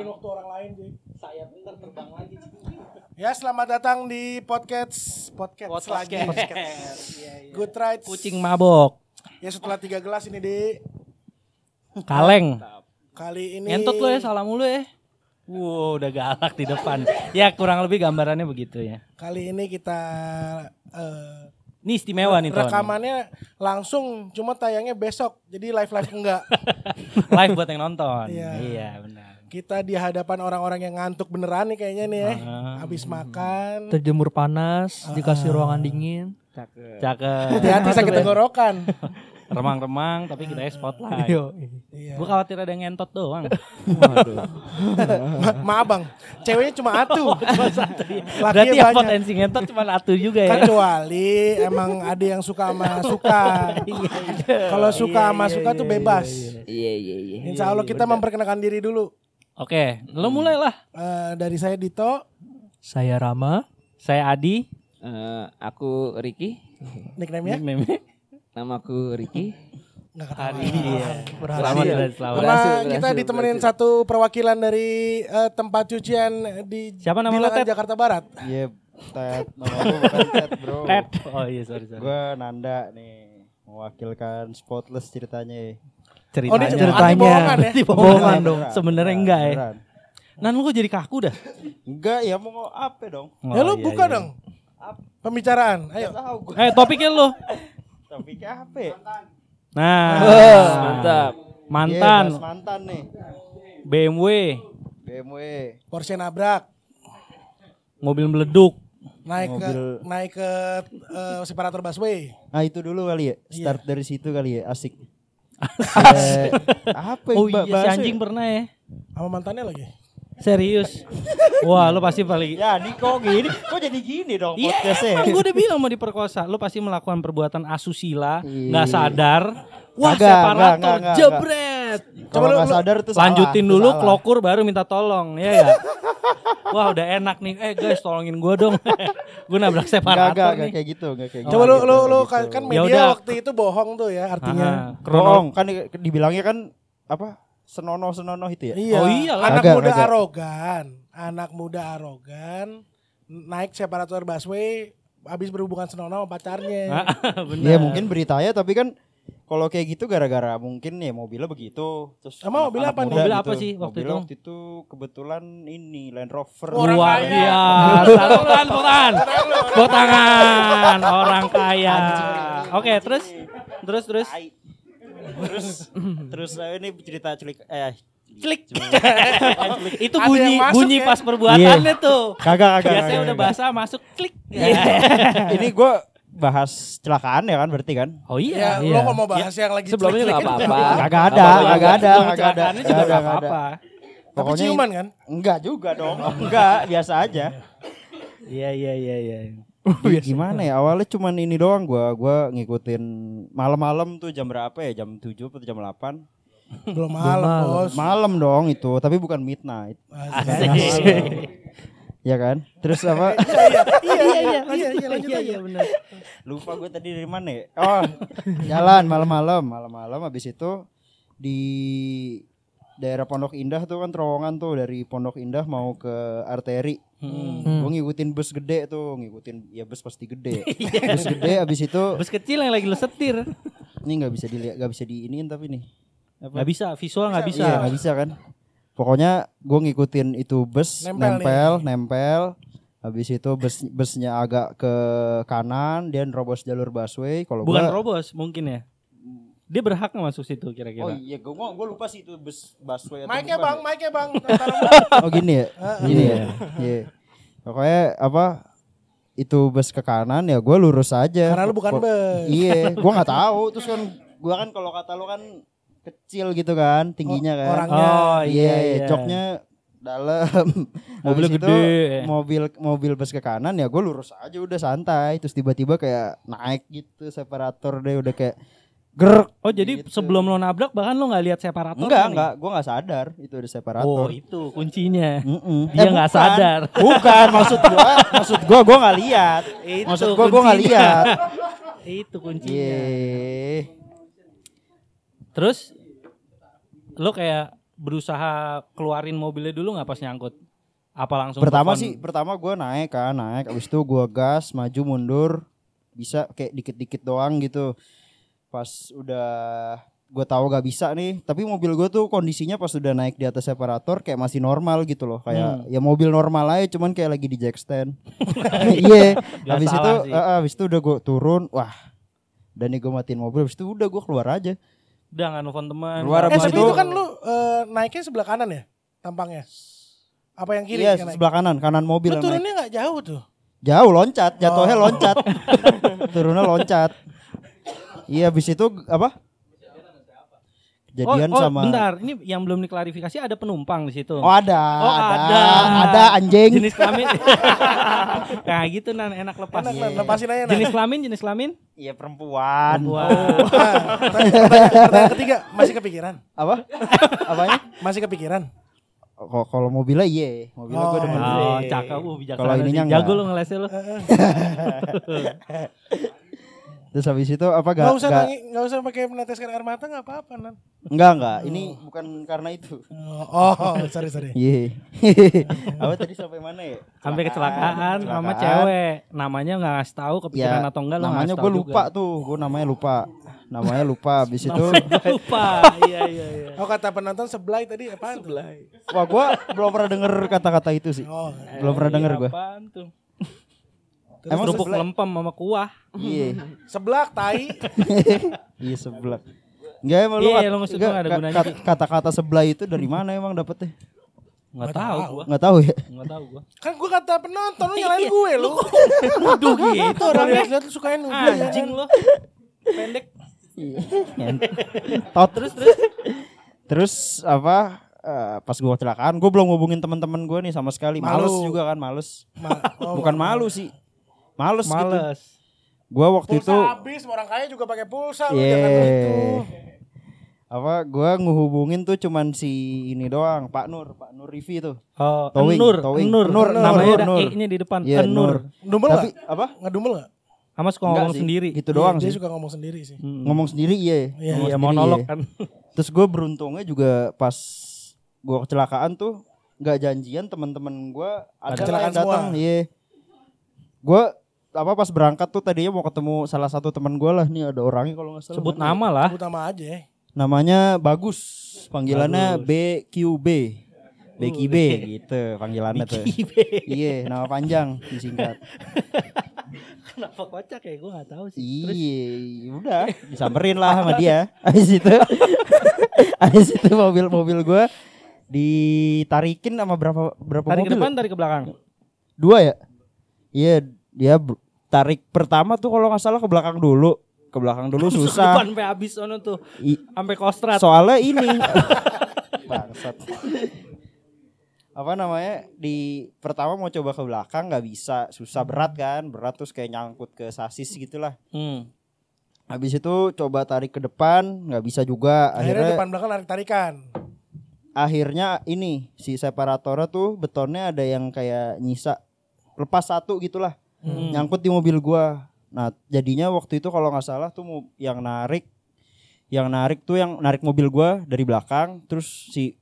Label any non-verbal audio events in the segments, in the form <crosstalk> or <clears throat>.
Hargain waktu orang lain, Jay. saya ntar terbang lagi. Ya, selamat datang di podcast podcast, lagi. Iya, iya. Good rights. Kucing mabok. Ya setelah tiga gelas ini di Kaleng. kali ini. Ngentot lo ya, salah mulu ya. Wow, udah galak di depan. Ya kurang lebih gambarannya begitu ya. Kali ini kita eh, Ini istimewa nih Ton. rekamannya langsung, cuma tayangnya besok. Jadi live live enggak. <laughs> Live buat yang nonton. Iya. Iya, benar. Kita di hadapan orang-orang yang ngantuk beneran nih kayaknya nih ya. Ah. Habis makan. terjemur panas, dikasih ruangan dingin. Cakep. Hati-hati sakit tenggorokan. Remang-remang tapi kita spotlight. Yo. Iya. Gue khawatir ada yang ngentot doang. <laughs> Ma- maaf bang, ceweknya cuma atu. <laughs> Lakinya Berarti yang banyak. potensi ngentot cuma atu juga ya. Kecuali emang ada yang suka sama suka. <laughs> Kalau suka sama suka tuh bebas. Iya iya iya. Insya Allah kita memperkenalkan diri dulu. Oke, lo mulai lah. Eh, dari saya Dito, Saya Rama. Saya Adi. Eh, aku Ricky. nickname-nya. Nickname-nya. Nama aku Ricky. Nggak ketawa. Adi. Iya. Berhasil. Selamat ya, selamat. Sama Berhasil, kita berhasil, ditemenin berhasil. satu perwakilan dari eh, tempat cucian di Siapa nama Bilangan Ted? Jakarta Barat. Iya, Ted. Nama gue bukan Ted, bro. Ted. Oh iya, sorry sorry. Gue Nanda nih, mewakilkan Spotless ceritanya. Oh ini Ceritanya. ceritanya bohongan ya. Berarti Bohongan dong. Sebenarnya enggak ya. Nan lu kok jadi kaku dah? Enggak, ya mau apa dong? Ya lu Oh, iya, buka iya. dong. Pembicaraan. Ayo. Eh topiknya lu. Topiknya apa? ya? Nah, Mantap. Iya, mantan bahas mantan nih. BMW, BMW. Porsche nabrak. mobil meleduk. Naik ke Mobil. naik ke eh, separator busway. Nah itu dulu kali ya, Iya. start dari situ kali ya, asik. Eh, apa Oh iya, si anjing ya? pernah ya. Sama mantannya lagi. Serius. Wah, lu pasti paling Ya, ini kok gini, kok jadi gini dong Iya, podcastnya. emang gue udah bilang mau diperkosa. Lu pasti melakukan perbuatan asusila, Iya. nggak sadar. Wah, Kagak, separator enggak, enggak, enggak, jebret. Nggak lu- sadar tuh salah, Lanjutin dulu salah. klokur baru minta tolong, ya ya. <laughs> Wah, udah enak nih. Eh guys, tolongin gue dong. <laughs> gue nabrak separator enggak, enggak nih. kayak gitu, enggak kayak Coba gitu. lu lu lu Enggak kan gitu. kan Ya media udah. waktu itu bohong tuh ya artinya. Bohong, kan di- dibilangnya kan apa? Senono-senono itu ya? Iya. Oh iyalah. Anak muda arogan, anak muda arogan naik separator busway habis berhubungan senonoh sama pacarnya. <laughs> Iya mungkin beritanya tapi kan kalau kayak gitu gara-gara mungkin ya mobilnya begitu. Terus Emang mobilnya apa nih? Mobil apa sih waktu Mobilnya itu? waktu itu kebetulan ini Land Rover. Orang Luar kaya. biasa. Tepuk tangan, tepuk tangan. Tepuk tangan. Orang kaya. Oke, terus terus terus. Tai. terus terus eh, ini cerita culik eh Klik. <laughs> Itu bunyi bunyi ya? pas perbuatannya tuh. kagak kagak. Biasanya udah basah masuk klik. ini gue bahas celakaan ya kan berarti kan? Oh Ya, iya. lo kok mau bahas yang lagi Sebelumnya nggak apa-apa. Kagak ada, juga. ada, kagak ada. kecelakaannya juga nggak apa-apa. Tapi Pokoknya ciuman kan? enggak juga dong. Enggak, biasa aja. Iya iya iya iya. Gi- Gimana ya awalnya cuman ini doang gua gua ngikutin malam-malam tuh jam berapa ya jam 7 atau jam 8 Belum malam, Bos. malam dong itu tapi bukan midnight Asik. Ya kan terus apa <laughs> Iya iya iya iya lanjut aja. benar. lupa gue tadi dari mana ya oh jalan malam-malam malam-malam habis itu di daerah Pondok Indah tuh kan terowongan tuh dari Pondok Indah mau ke arteri Hmm. gue ngikutin bus gede tuh ngikutin ya bus pasti gede <laughs> bus gede habis itu Bus kecil yang lagi lu setir. ini nggak bisa dilihat nggak bisa diiniin tapi nih apa Gak bisa, visual nggak bisa. Iya nggak bisa kan. Pokoknya gue ngikutin itu bus Nempel nempel nempel. Habis itu bus busnya agak ke kanan dia nerobos jalur busway. Kalau Bukan gua robos mungkin ya. Dia berhak nggak masuk situ kira-kira. Oh iya, gue gue lupa sih itu bus busway atau Mic-nya Bang, ya. mic-nya Bang. <laughs> Oh gini ya, gini ya. Iya. Pokoknya apa? Itu bus ke kanan ya gue lurus aja. Karena lu bukan bus. Iya, gue nggak tahu. Terus kan gue kan kalau kata lu kan kecil gitu kan, tingginya kan. orangnya. Oh Iya, iya iya, joknya dalam. <laughs> Itu, gede. Mobil mobil bus ke kanan ya gue lurus aja udah santai. Terus tiba-tiba kayak naik gitu separator deh udah kayak gerak. Oh jadi Gitu. sebelum lo nabrak bahkan lo nggak lihat separator? Enggak, nih? enggak, gue nggak sadar itu ada Oh separator. itu kuncinya. Mm-mm. Dia Eh, nggak bukan. sadar. <laughs> Bukan maksud gua, maksud gua gua nggak lihat. Itu Maksud gua gua nggak lihat. <laughs> Itu kuncinya. Iya. Terus lu kayak berusaha keluarin mobilnya dulu nggak pas nyangkut? Apa langsung Pertama telepon? sih, pertama gue naik kan, naik. Abis itu gue gas, maju mundur, bisa kayak dikit-dikit doang gitu. Pas udah gue tahu gak bisa nih, tapi mobil gue tuh kondisinya pas udah naik di atas separator kayak masih normal gitu loh, kayak Hmm. ya mobil normal aja, cuman kayak lagi di jack stand. <laughs> <laughs> Iya. Gak Habis itu, eh, habis itu udah gue turun, wah. Dan nih gue matiin mobil, habis itu udah gue keluar aja. Udah nggak nelfon teman. Eh tapi itu kan lu eh, naiknya sebelah kanan ya tampangnya. Apa yang kiri? Iya, yang sebelah kanan, kanan mobil Lu turunnya nggak jauh tuh. Jauh loncat, jatuhnya Oh. loncat. <laughs> Turunnya loncat. Iya, habis itu apa? Oh, Kejadian oh, sama bentar, ini yang belum diklarifikasi ada penumpang di situ. Oh, ada, Oh, ada, ada. ada anjing. Jenis kelamin. <laughs> nah, gitu nan enak lepas. Enak, Nan. lepasin aja Nan. Jenis kelamin, jenis kelamin? Iya perempuan. Wah. Nah, pertanyaan, pertanyaan ketiga masih kepikiran? Apa? Apanya? Masih kepikiran? Kok kalau mobilnya iya, mobilnya gue Oh. demen. Oh, cakep uh bijaksana. Kalau ininya. Jago lu ngelesnya lu. <laughs> <laughs> Terus habis itu apa gak? Gak usah gak- nangis, gak usah pakai meneteskan air mata nggak apa-apa nan. enggak enggak, ini bukan karena itu. Oh, oh sorry sorry. <laughs> Iya. <laughs> apa tadi sampai mana ya? Sampai kecelakaan sama Kecelakaan. cewek. Namanya nggak ngasih tahu kepikiran Ya, atau enggak namanya gue lupa juga. tuh, gue namanya lupa. Namanya lupa. Habis itu, <laughs> lupa. Iya iya iya. Oh kata penonton sebelah tadi apaan Sebelah. wah gue belum pernah denger kata-kata itu sih. Oh, Belum pernah denger gue. Apaan tuh? Emang Kerupuk lempem sama kuah. Iya, <laughs> sebelah tai. <laughs> iya sebelah. Enggak emang lu Iya, kat- lu maksud enggak, gua nggak ada gunanya, kat- kata-kata sebelah itu dari mana emang dapetnya? Enggak tahu gua. Nggak tahu ya. Enggak tahu gua. Kan gue kata penonton lu <laughs> nyalain gue lu. Nuduh gitu Orang orangnya. lihat tuh sukain nuduh ya. Anjing lu. Pendek. Tot. Terus terus. Terus apa? eh, pas gua kecelakaan, gue belum ngubungin teman-teman gue nih sama sekali. Malu. Males juga kan, males. Ma- oh, Bukan malu sih. Males, gitu. Males. Gua waktu Pulsa itu habis, orang kaya juga pakai pulsa lu Iya. jangan begitu. apa gua ngehubungin tuh cuman si ini doang, Pak Nur, Pak Nur Rivi tuh. Oh, Towing, Nur, towing. Nur, Nur, namanya Nur, ada Nur. E-nya di depan. Iya, Nur. Dumel Tapi nggak? apa? Ngedumel nggak? Sama suka Enggak ngomong sih, sendiri. Gitu doang Dia sih. suka ngomong sendiri sih. Hmm. Ngomong sendiri iya. Iya, Ngomong Iya, sendiri, monolog iya. kan. Terus gue beruntungnya juga pas gua kecelakaan tuh nggak janjian teman-teman gua ada yang datang, iya. Gua apa pas berangkat tuh tadinya mau ketemu salah satu teman gua lah nih ada orangnya kalau nggak salah. Sebut Mana nama lah. Sebut nama aja ya. Namanya Bagus, panggilannya Bagus. BQB. BQB gitu panggilannya tuh. Iya, nama panjang disingkat. <laughs> Kenapa kocak ya? Gue gak tahu sih. Terus Iya, udah disamperin lah sama dia. <laughs> Habis itu <laughs> habis itu mobil-mobil gua ditarikin sama berapa berapa tarik ke mobil? depan, ya? tarik ke belakang. Dua ya? Iya, dia tarik pertama tuh kalau nggak salah ke belakang dulu. Ke belakang dulu <laughs> susah. sampai habis sono tuh. Sampai kostrat. soalnya ini <laughs> bangsat. Apa namanya? Di pertama mau coba ke belakang nggak bisa, susah berat kan? Berat terus kayak nyangkut ke sasis gitulah. Hmm. Habis itu coba tarik ke depan, nggak bisa juga. Akhirnya Akhirnya depan belakang narik tarikan. akhirnya ini si separatornya tuh betonnya ada yang kayak nyisa lepas satu gitulah. Hmm. Nyangkut di mobil gua. Nah, jadinya waktu itu kalau nggak salah tuh yang narik yang narik tuh yang narik mobil gua dari belakang terus si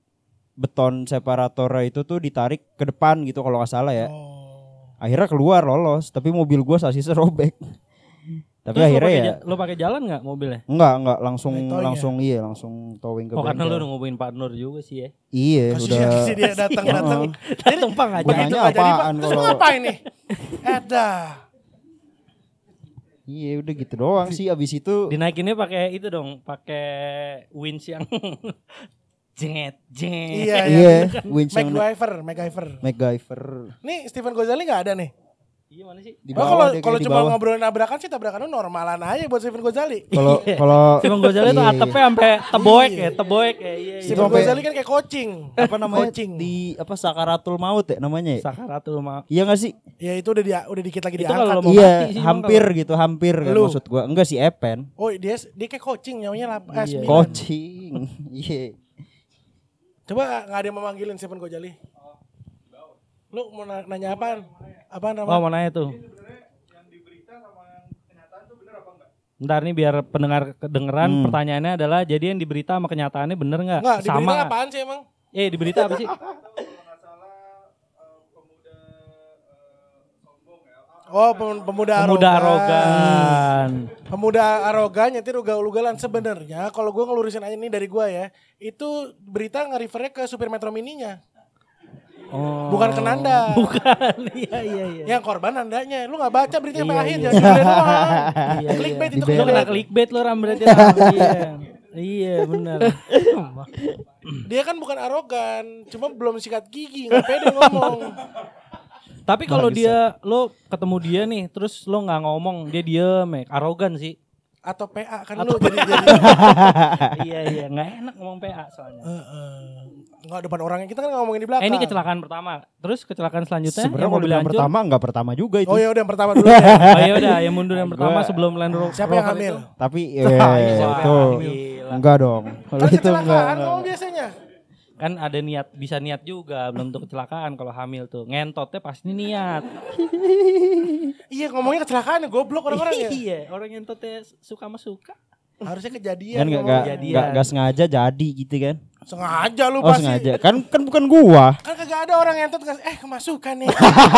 beton separatornya itu tuh ditarik ke depan gitu kalau nggak salah ya. Oh. Akhirnya keluar lolos, tapi mobil gua sasisnya <laughs> robek. Tapi Terus akhirnya lo ya pakai, ja- lo pakai jalan nggak mobilnya? enggak enggak langsung Naik towing ya? langsung iya langsung towing ke Oh karena lo udah ngomongin Pak Nur juga sih ya. Iya, Kasih udah. <laughs> kasih dia datang datang. Tadi tumpang aja. Pak. apaan Terus kalau- ngapain nih? Eda. Iya, udah gitu doang sih abis itu. Dinaikinnya pakai itu dong, pakai winch yang <laughs> jenget jenget. Iya, Iya, iya. winch yang MacGyver, MacGyver. MacGyver. Nih Stephen Gozali nggak ada nih. Iya mana sih? Di bawah kalau kalau cuma ngobrolin nabrakan sih tabrakan normalan aja buat Stephen Gozali. Kalau kalau Simon Gozali tuh Iya. atapnya sampai teboek ya, teboek ya. Iya, iya. Sampai- Gozali kan kayak coaching. apa namanya Coaching. di apa sakaratul maut ya namanya ya? Sakaratul maut. Iya gak sih? Ya itu udah dia udah dikit lagi Itu kalau diangkat. mau iya, sih, hampir gitu, hampir kan maksud gua. Enggak sih Epen. Oh dia dia kayak coaching nyawanya lap, eh, Iya. Coaching. <laughs> Iya. Coba nggak ada yang memanggilin Stephen Gozali. Lu mau na- nanya apaan? Apaan Oh nama? mau nanya tuh. Bentar nih biar pendengar kedengeran Hmm. pertanyaannya adalah jadi yang di berita sama kenyataannya bener nggak? Enggak, di Sama. berita nggak? apaan sih emang? Eh di berita apa sih? Oh, pem- pemuda, Pemuda arogan. arogan. Pemuda arogan nyetir ugal-ugalan sebenarnya kalau gue ngelurusin aja ini dari gue ya, itu berita nge-refernya ke supir Metro Mininya. Oh. Bukan ke Nanda. <laughs> Bukan. Iya iya iya. Yang korban nandanya. Lu gak baca beritanya sampai Iya, akhir, iya. jangan judulnya doang. Iya, Clickbait iya. itu Lu kena clickbait. lu Ram berarti. <laughs> Iya. Iya benar. <laughs> Dia kan bukan arogan, cuma belum sikat gigi, nggak pede ngomong. Tapi kalau dia lo ketemu dia nih terus lo nggak ngomong dia diem ya arogan sih. Atau PA kan lu jadi jadi <laughs> iya iya nggak enak ngomong PA soalnya. Heeh. nggak depan orangnya kita kan nggak ngomongin di belakang. Eh, ini kecelakaan pertama. Terus kecelakaan selanjutnya Sebenarnya yang kalau mobil yang pertama nggak pertama juga itu. Oh ya udah yang pertama dulu ya. <laughs> Oh ya udah, yang mundur yang pertama sebelum Land Rover. Siapa yang hamil? itu. Tapi siapa itu enggak dong. Kalau Kan itu enggak. biasanya. Kan ada niat, bisa niat juga belum tentu kecelakaan kalau hamil tuh. Ngentotnya pasti niat. <laughs> Iya ngomongnya kecelakaan ya goblok orang-orang ya. Iya, orang ngentotnya suka sama suka. Harusnya kejadian. Kan enggak enggak sengaja jadi gitu kan. Sengaja lu Oh pasti. sengaja. Kan kan bukan gua. Kan kagak ada orang yang ngasih eh kemasukan nih.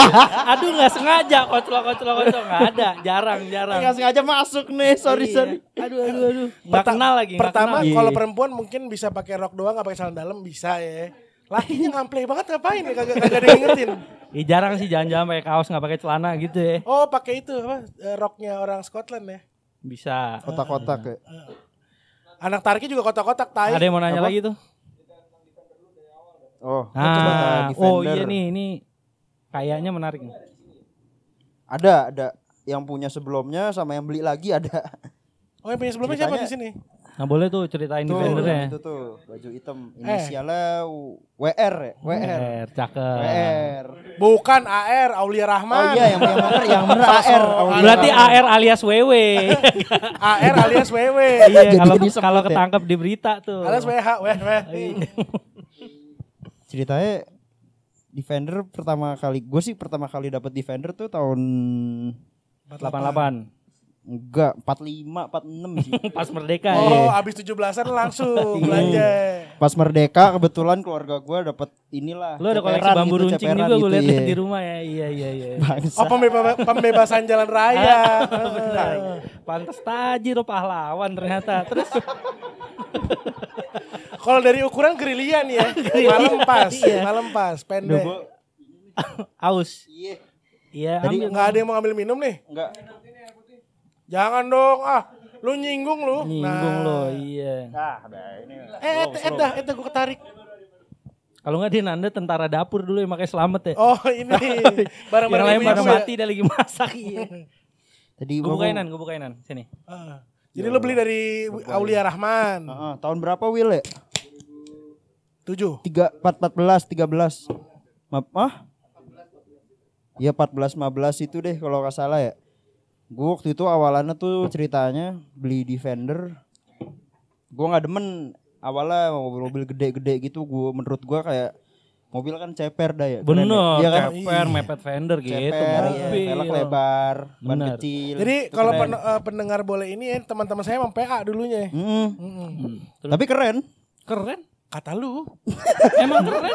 <laughs> Aduh nggak sengaja koclok koclok koclok nggak ada, jarang jarang. Enggak sengaja masuk nih. Sorry Iya. sorry. Aduh aduh aduh. Nggak Perta- kenal lagi. nggak Pertama kenal. Kalau perempuan mungkin bisa pakai rok doang nggak pakai celana dalam bisa ya. Lakinya ngamplay banget ngapain ya kagak kagak ada yang ngingetin. Ih, jarang sih jalan-jalan pakai kaos nggak pakai celana gitu ya. Oh pakai itu apa eh, roknya orang Scotland ya. Bisa. Kotak-kotak ya. Anak tariknya juga kotak-kotak tai. Ada yang mau nanya Apa? lagi tuh? Oh, Ah, Defender. oh iya nih ini kayaknya menarik. nih. Ada, ada yang punya sebelumnya sama yang beli lagi ada. Oh yang punya sebelumnya siapa di Ceritanya- sini? Nah boleh tuh ceritain Tuh, defendernya. itu tuh baju hitam Eh. inisialnya WR ya, WR. WR, cakep. WR. Bukan AR Aulia Oh Rahman. iya yang yang <laughs> bener yang bener AR. Aulia Berarti Rahman. AR alias WW. AR <laughs> alias WW. iya, Jadi kalau kalau ya. ketangkep di berita tuh. alias WH, WH. Ceritanya Defender pertama kali gue sih pertama kali dapat Defender tuh tahun 88. Enggak 45 46 sih. <laughs> Pas merdeka Oh, ya. abis 17-an langsung <laughs> Iya. belanja. Pas merdeka kebetulan keluarga gue dapat inilah. Lu ada koleksi ceperan bambu gitu, runcing juga gue gitu, lihat iya. di rumah ya. Iya iya iya. <laughs> Bangsa. Oh, pembeba- pembebasan jalan raya. Benar. Pantes tajir lo pahlawan ternyata. Terus Kalau dari ukuran gerillian ya, malam pas, Iya. malam pas, pendek. aus. Iya. Iya, Tadi ambil. Nggak ada yang mau ngambil minum nih? Enggak. Jangan dong, ah, lu nyinggung lu. Nyinggung Nah. lo, iya. Ah, udah ini. Eh, et dah, dah gue ketarik. Kalau nggak dia Nanda tentara dapur dulu yang makanya selamat ya. Oh, ini <laughs> yang barang-barang lain pada mati dia lagi masak iya. Tadi Gue gua- bukainan, gue bukainan. Sini. Ah. Jadi lu beli dari Aulia Rahman. Heeh, tahun berapa Will ya? Tujuh. Tiga, empat, empat belas, tiga belas. Maaf, ah? Iya 14, 15 itu deh kalau nggak salah ya. Gue waktu itu awalannya tuh ceritanya beli Defender. Gue nggak demen awalnya mobil-mobil gede-gede gitu. Gue menurut gue kayak mobil kan ceper dah ya. keren ya. Iya kan? ceper, mepet fender gitu. Ceper, iya, mobil. velg lebar, ban Bener. kecil. Jadi kalau pen- eh, pendengar boleh ini ya, teman-teman saya emang PA dulunya. Mm-mm. Hmm. Terus- Tapi keren. Keren. Kata lu, <laughs> Emang keren.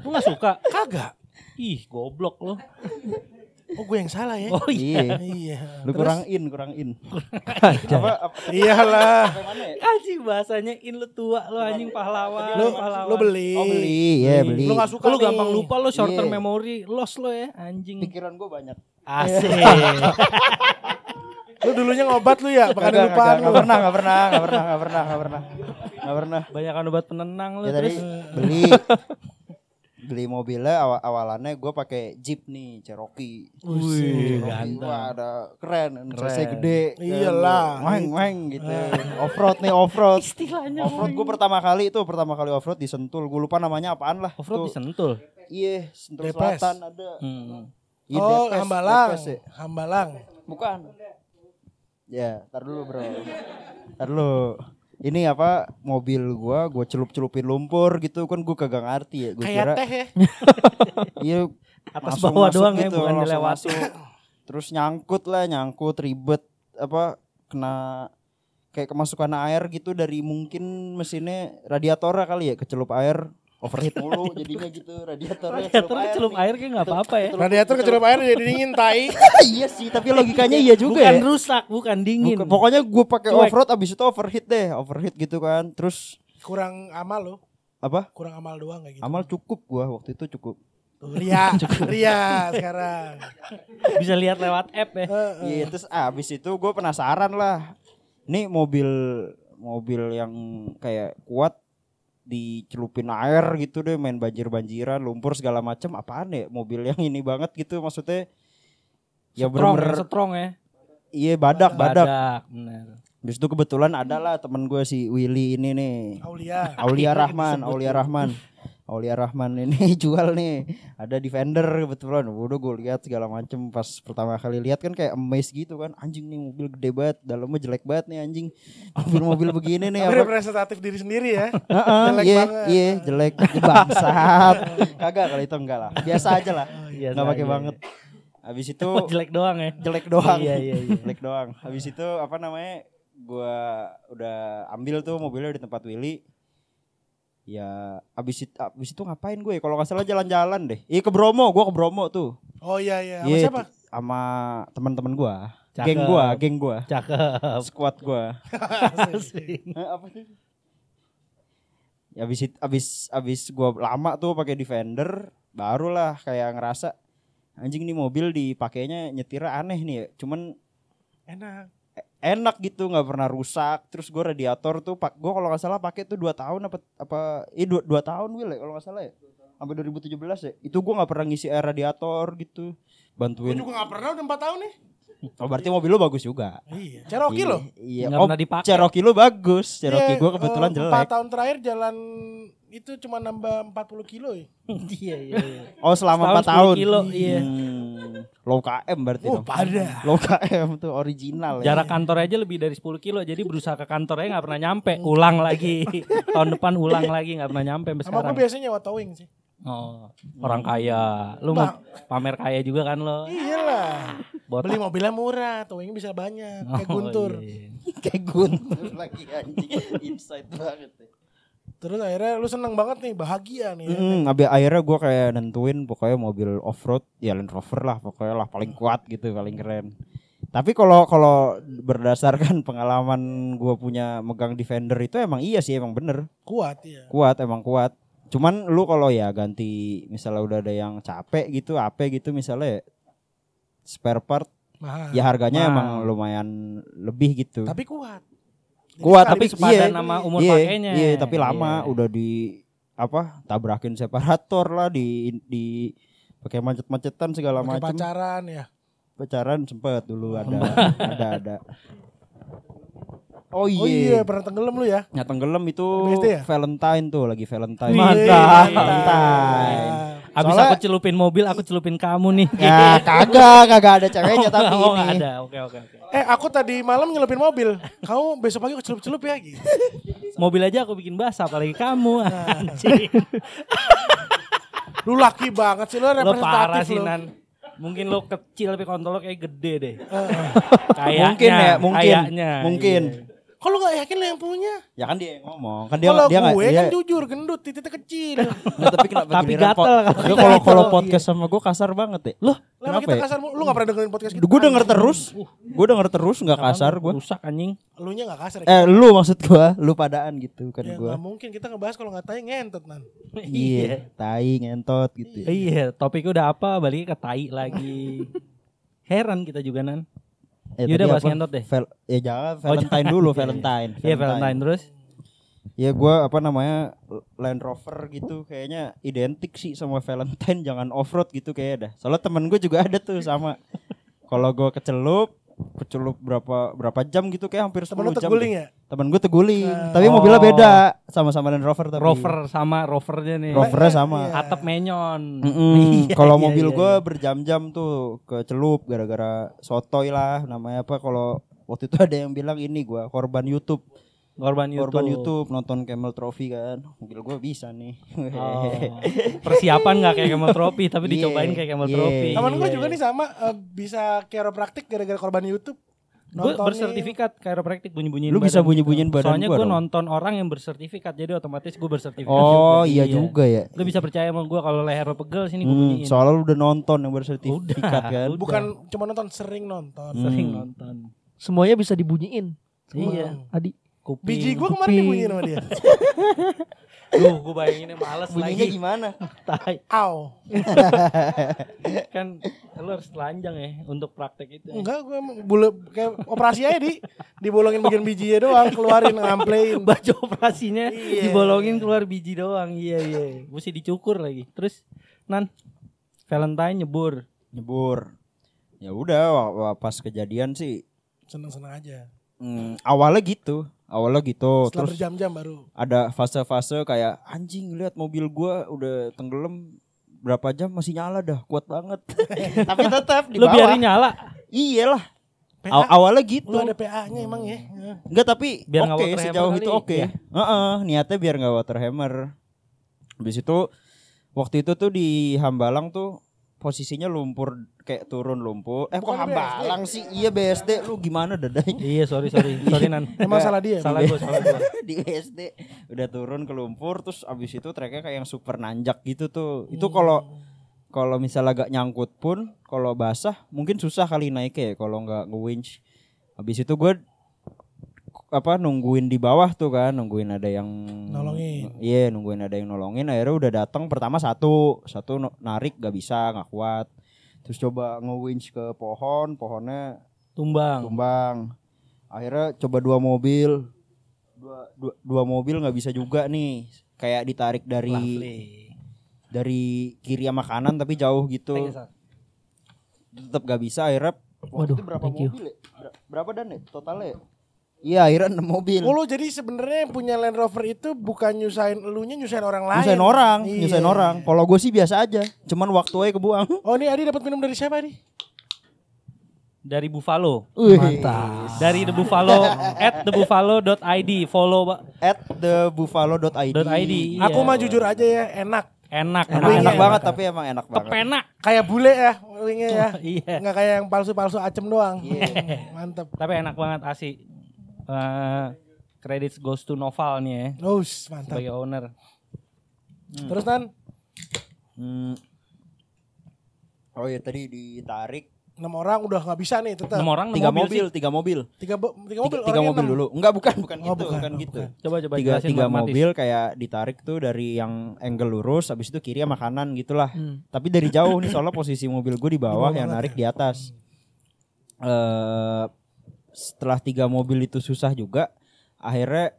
Lu gak suka? kagak. Ih, goblok lu. Oh, gue yang salah ya. Oh iya. Iya. Iya. Lu kurang in, kurang in. Iya. apa, apa Iyalah. ya? Anjing bahasanya in lu tua lu anjing pahlawan. Lu pahlawan. lu beli. Oh beli, ya beli. Lu gak suka Lu nih. gampang lupa lu short term Iya. memory loss lo ya anjing. Pikiran gue banyak. Asik. Lu dulunya ngobat lu ya, makanya Kagak, lupaan kagak, lu. Gak pernah, gak pernah, gak pernah, gak pernah, gak pernah, gak pernah. Banyak obat penenang lu Ya tadi terus. beli, <laughs> beli mobilnya awal awalannya gue pakai Jeep nih, Cherokee. Wih, Cherokee, ganteng. Wah ada keren, Keren. CC gede. Iyalah. Weng, weng gitu. Offroad nih, offroad. Istilahnya Offroad gue pertama kali itu, pertama kali offroad di Sentul. Gue lupa namanya apaan lah. Offroad Tuh. disentul. Iya, Sentul Depes. Selatan ada. Hmm. Iya, Oh, Depes, Hambalang. Depes ya. Hambalang. Bukan. Ya, tar dulu bro. Tar dulu. Ini apa mobil gua, gua celup-celupin lumpur gitu kan gua kagak ngerti ya. Gua Kayak kira teh ya. <laughs> iya Atas bawah masuk doang ya, gitu, bukan langsung dilewati. masuk. Terus nyangkut lah, nyangkut ribet apa kena kayak kemasukan air gitu dari mungkin mesinnya radiatornya kali ya kecelup air overheat mulu jadinya gitu radiatornya Radiator celup air kayak nggak apa-apa ya. Radiator kecelup air jadi <laughs> dingin tai. <laughs> iya sih tapi logikanya iya juga Bukan ya rusak, bukan dingin. Bukan- pokoknya gue pakai Cuek. off road abis itu overheat deh overheat gitu kan terus Kurang amal loh. apa Kurang amal doang kayak gitu. amal cukup gua waktu itu cukup Ria, <laughs> Ria sekarang. Bisa lihat lewat app ya. Heeh. Iya terus abis itu gue penasaran lah. Ini mobil mobil yang kayak kuat dicelupin air gitu deh main banjir banjiran lumpur segala macem apaan ya mobil yang ini banget gitu maksudnya ya strong, ya, strong ya. iya badak badak. bener. Habis itu kebetulan ada lah temen gue si Willy ini nih Aulia. Aulia <laughs> Rahman, Aulia Rahman. Aulia Rahman ini <laughs> jual nih. Ada Defender kebetulan. Udah gue lihat segala macem pas pertama kali lihat kan kayak amazed gitu kan. Anjing nih mobil gede banget, dalamnya jelek banget nih anjing. Mobil-mobil begini nih apa? representatif diri sendiri ya. <laughs> Heeh, jelek iya, banget. iya, jelek bangsat. Kagak kali itu enggak lah. Biasa aja lah. Biasa Enggak pakai aja, banget. Habis itu Oh, <laughs> jelek doang ya. jelek doang. Iya, iya, iya. jelek doang. Habis itu apa namanya? Gua udah ambil tuh mobilnya di tempat Willy. Ya abis itu, abis itu ngapain gue? Kalau nggak salah jalan-jalan deh. Iya ke Bromo, gua ke Bromo tuh. Oh iya iya. Sama Iya, siapa? Sama teman-teman gua. Cakep. Geng gua, geng gua. Cakep. Squad. Eh, <laughs> <laughs> apa sih? Ya abis it- abis abis gua lama tuh pakai Defender, barulah kayak ngerasa anjing nih mobil dipakainya nyetirnya aneh nih ya. Cuman Enak. Enak gitu nggak pernah rusak. Terus gue radiator tuh pak gue kalau nggak salah pakai tuh dua tahun apa apa eh dua, dua tahun Will ya kalau nggak salah ya. Sampai 2017 ya. Itu gue nggak pernah ngisi air radiator gitu. Gue bantuin. juga gak pernah udah 4 tahun nih. Oh berarti mobil lo bagus juga Iya. Cherokee Iya, loh. iya Nggak oh pernah dipakai. Cherokee lo bagus Cherokee Iya, gue kebetulan eh, jelek Empat tahun terakhir jalan itu cuma nambah 40 kilo ya. <laughs> Iya, iya, iya. oh selama Setahun 4 tahun 10 kilo, iya. Hmm, low KM berarti Oh dong. pada. low KM tuh original ya. Jarak kantor aja lebih dari 10 kilo jadi berusaha ke kantornya nggak pernah nyampe ulang lagi <laughs> tahun depan ulang lagi nggak pernah nyampe sampai Sama gue sekarang biasanya nyewa towing sih. Oh orang kaya lu mau pamer kaya juga kan lo Iyalah. Botak. Beli mobilnya murah, towingnya bisa banyak. Kayak Oh, Guntur. iya, <laughs> kayak guntur lagi anjing <laughs> insight banget ya. Terus akhirnya lu seneng banget nih, bahagia nih. ya. Hmm, abis akhirnya gue kayak nentuin pokoknya mobil off road ya Land Rover lah pokoknya lah paling kuat gitu paling keren. Tapi kalau kalau berdasarkan <laughs> pengalaman gue punya megang Defender itu emang iya sih emang bener Kuat ya. kuat emang kuat. Cuman lu kalau ya ganti misalnya udah ada yang capek gitu apa gitu misalnya spare part Mahal. ya harganya Mahal. emang lumayan lebih gitu. Tapi kuat. Jadi kuat tapi iya, sama umur iya, pakainya. Iya, tapi lama Iya. udah di apa tabrakin separator lah di di pakai macet-macetan segala macam. pacaran ya. Pacaran sempet dulu ada ada ada. <laughs> Oh Oh iya. iya, pernah tenggelam lu ya. Ya tenggelam itu BSD ya? Valentine tuh lagi Valentine. Mantap. Wih, Valentine. Abis Soalnya- aku celupin mobil, aku celupin kamu nih. Ya kagak kagak ada ceweknya <laughs> tapi oh, nggak ini. ada. Oke, oke, oke. Eh, aku tadi malam nyelupin mobil. Kamu besok pagi kecelup-celup ya gitu. <laughs> Mobil aja aku bikin basah, apalagi kamu. Anjing. Lu laki banget sih lu lo parah representatif sih lu. Nan. Mungkin lo kecil tapi kontol lo kayak gede deh. Heeh. Kayaknya. Mungkin ya, mungkin. Kayaknya. Mungkin. iya. Lu gak yakin lu yang punya? Ya kan dia yang ngomong. Kan dia Kalau dia gue dia, kan jujur, gendut, titiknya kecil. <laughs> Nggak, tapi kenapa Tapi gatel po- kalau Dia kalau kalau podcast sama gue kasar banget ya. Loh, Lama kenapa kita ya? kasar, lu gak pernah dengerin podcast kita? Gue denger terus. Gue denger terus nggak kasar gue. Rusak anjing. Lu nya gak kasar ya? Eh lu maksud gue, lu padaan gitu kan ya gue. gak mungkin kita ngebahas kalau gak tanya ngentot nan. Iya, tai ngentot gitu. ya. Iya, topiknya udah apa? Baliknya ke tai lagi. <laughs> Heran kita juga nan. Yaudah, tadi bahas ngentot deh. Val- ya jangan Valentine dulu, Valentine. Iya Valentine terus. Ya gue apa namanya Land Rover gitu kayaknya identik sih sama Valentine jangan off road gitu kayak dah. Soalnya temen gue juga ada tuh sama. Kalau gue kecelup, kecelup berapa berapa jam gitu kayak hampir 10 Temen jam. terguling deh. ya? Temen gue terguling, Nah. tapi Oh. mobilnya beda sama-sama Land Rover tapi. Rover sama rovernya nih. Rovernya sama. Iya. Atap menyon. Mm-mm. <laughs> Iya, kalau iya, mobil iya, gue iya. berjam-jam tuh kecelup gara-gara sotoy lah namanya apa kalau waktu itu ada yang bilang ini gue korban YouTube Korban YouTube. korban YouTube nonton Camel Trophy kan mobil gue bisa nih Oh. <laughs> Persiapan nggak kayak Camel Trophy tapi Iya, dicobain kayak Camel iya. Trophy. Temen gue Iya, juga iya. nih sama eh, bisa chiropraktik gara-gara korban YouTube. Gue Nonton bersertifikat chiropractic bunyi-bunyiin Lu bisa badan bunyi-bunyiin gitu. badan Soalnya gua gue nonton orang yang bersertifikat jadi otomatis gue bersertifikat Oh juga. iya juga ya. Lu bisa percaya sama gue kalau leher lo pegel sini gue Hmm, bunyiin. soalnya lu udah nonton yang bersertifikat kan. Udah. Bukan cuma nonton, sering nonton. Sering Hmm. nonton. Semuanya bisa dibunyiin. Iya. Adi. Kuping. Biji gue kemarin Kuping. dibunyiin sama dia. <laughs> Duh, gue bayanginnya males Bunyinya lagi. gimana? <laughs> Tai. Aw. <laughs> Kan lu harus telanjang ya untuk praktek itu. ya. Enggak, gue emang bule kayak operasi aja di dibolongin bagian bijinya doang, keluarin ngamplein. Baju operasinya Iya. dibolongin keluar biji doang. Iya iya. Mesti dicukur lagi. Terus Nan Valentine nyebur. Nyebur. Ya udah pas kejadian sih Seneng-seneng aja. hmm, awalnya gitu. Awalnya gitu. Setelah Terus berjam-jam baru. ada fase-fase kayak anjing lihat mobil gua udah tenggelam berapa jam masih nyala dah kuat banget <laughs> tapi tetap di Lu bawah biarin nyala. iyalah PA. Aw- awalnya gitu Lu ada PA-nya emang ya. enggak tapi Biar nggak oke hammer sejauh itu oke ya? Heeh, niatnya biar nggak water hammer habis itu waktu itu tuh di Hambalang tuh posisinya lumpur kayak turun lumpur. Eh kok Hambalang sih? Iya BSD lu gimana dadai Iya sorry sorry. <laughs> Sorry Nan. Emang salah dia. Salah gue salah gue. <laughs> di BSD udah turun ke lumpur terus abis itu treknya kayak yang super nanjak gitu tuh. Itu kalau kalau misalnya agak nyangkut pun kalau basah mungkin susah kali naiknya ya kalau nggak nge-winch. Habis itu gue apa nungguin di bawah tuh kan nungguin ada yang Nolongin. iya nungguin ada yang nolongin akhirnya udah datang pertama satu satu narik gak bisa nggak kuat terus coba nge-winch ke pohon pohonnya Tumbang. tumbang akhirnya coba dua mobil dua dua, dua mobil nggak bisa juga nih kayak ditarik dari dari kiri sama kanan tapi jauh gitu tetap gak bisa akhirnya Waduh, itu berapa mobil ya? Ber- berapa dan ya totalnya ya? Iya akhirnya 6 mobil Oh lu jadi sebenarnya yang punya Land Rover itu bukan nyusahin elunya nyusahin orang lain. nyusahin orang Iya. nyusahin orang kalau gue sih biasa aja cuman waktu aja kebuang <laughs> Oh ini Adi dapat minum dari siapa nih? Dari Buffalo. Mantap. Dari The Buffalo <laughs> at thebuffalo.id follow Pak. at thebuffalo.id .id. Iya. Aku mah jujur aja ya enak. Enak. Wingnya enak enak. banget tapi emang enak banget Kepenak. Kayak bule ya wingnya ya. <laughs> Iya. Nggak kayak yang palsu-palsu acem doang. Mantep. Tapi enak banget asli. Eh credits goes to Noval nih ya Us, mantap. sebagai owner. Terus Nan, Hmm. oh ya tadi ditarik enam orang udah nggak bisa nih tetap. Enam orang tiga mobil, mobil, sih. tiga mobil Tiga, bo- tiga mobil. tiga, tiga mobil enam. dulu enggak bukan bukan Oh, gitu bukan, bukan oh, gitu bukan. Coba coba tiga tiga mobil kayak ditarik tuh dari yang angle lurus habis itu kiri sama kanan gitulah Hmm. tapi dari jauh nih soalnya posisi mobil gue di bawah bawah yang narik di atas eh setelah tiga mobil itu susah juga akhirnya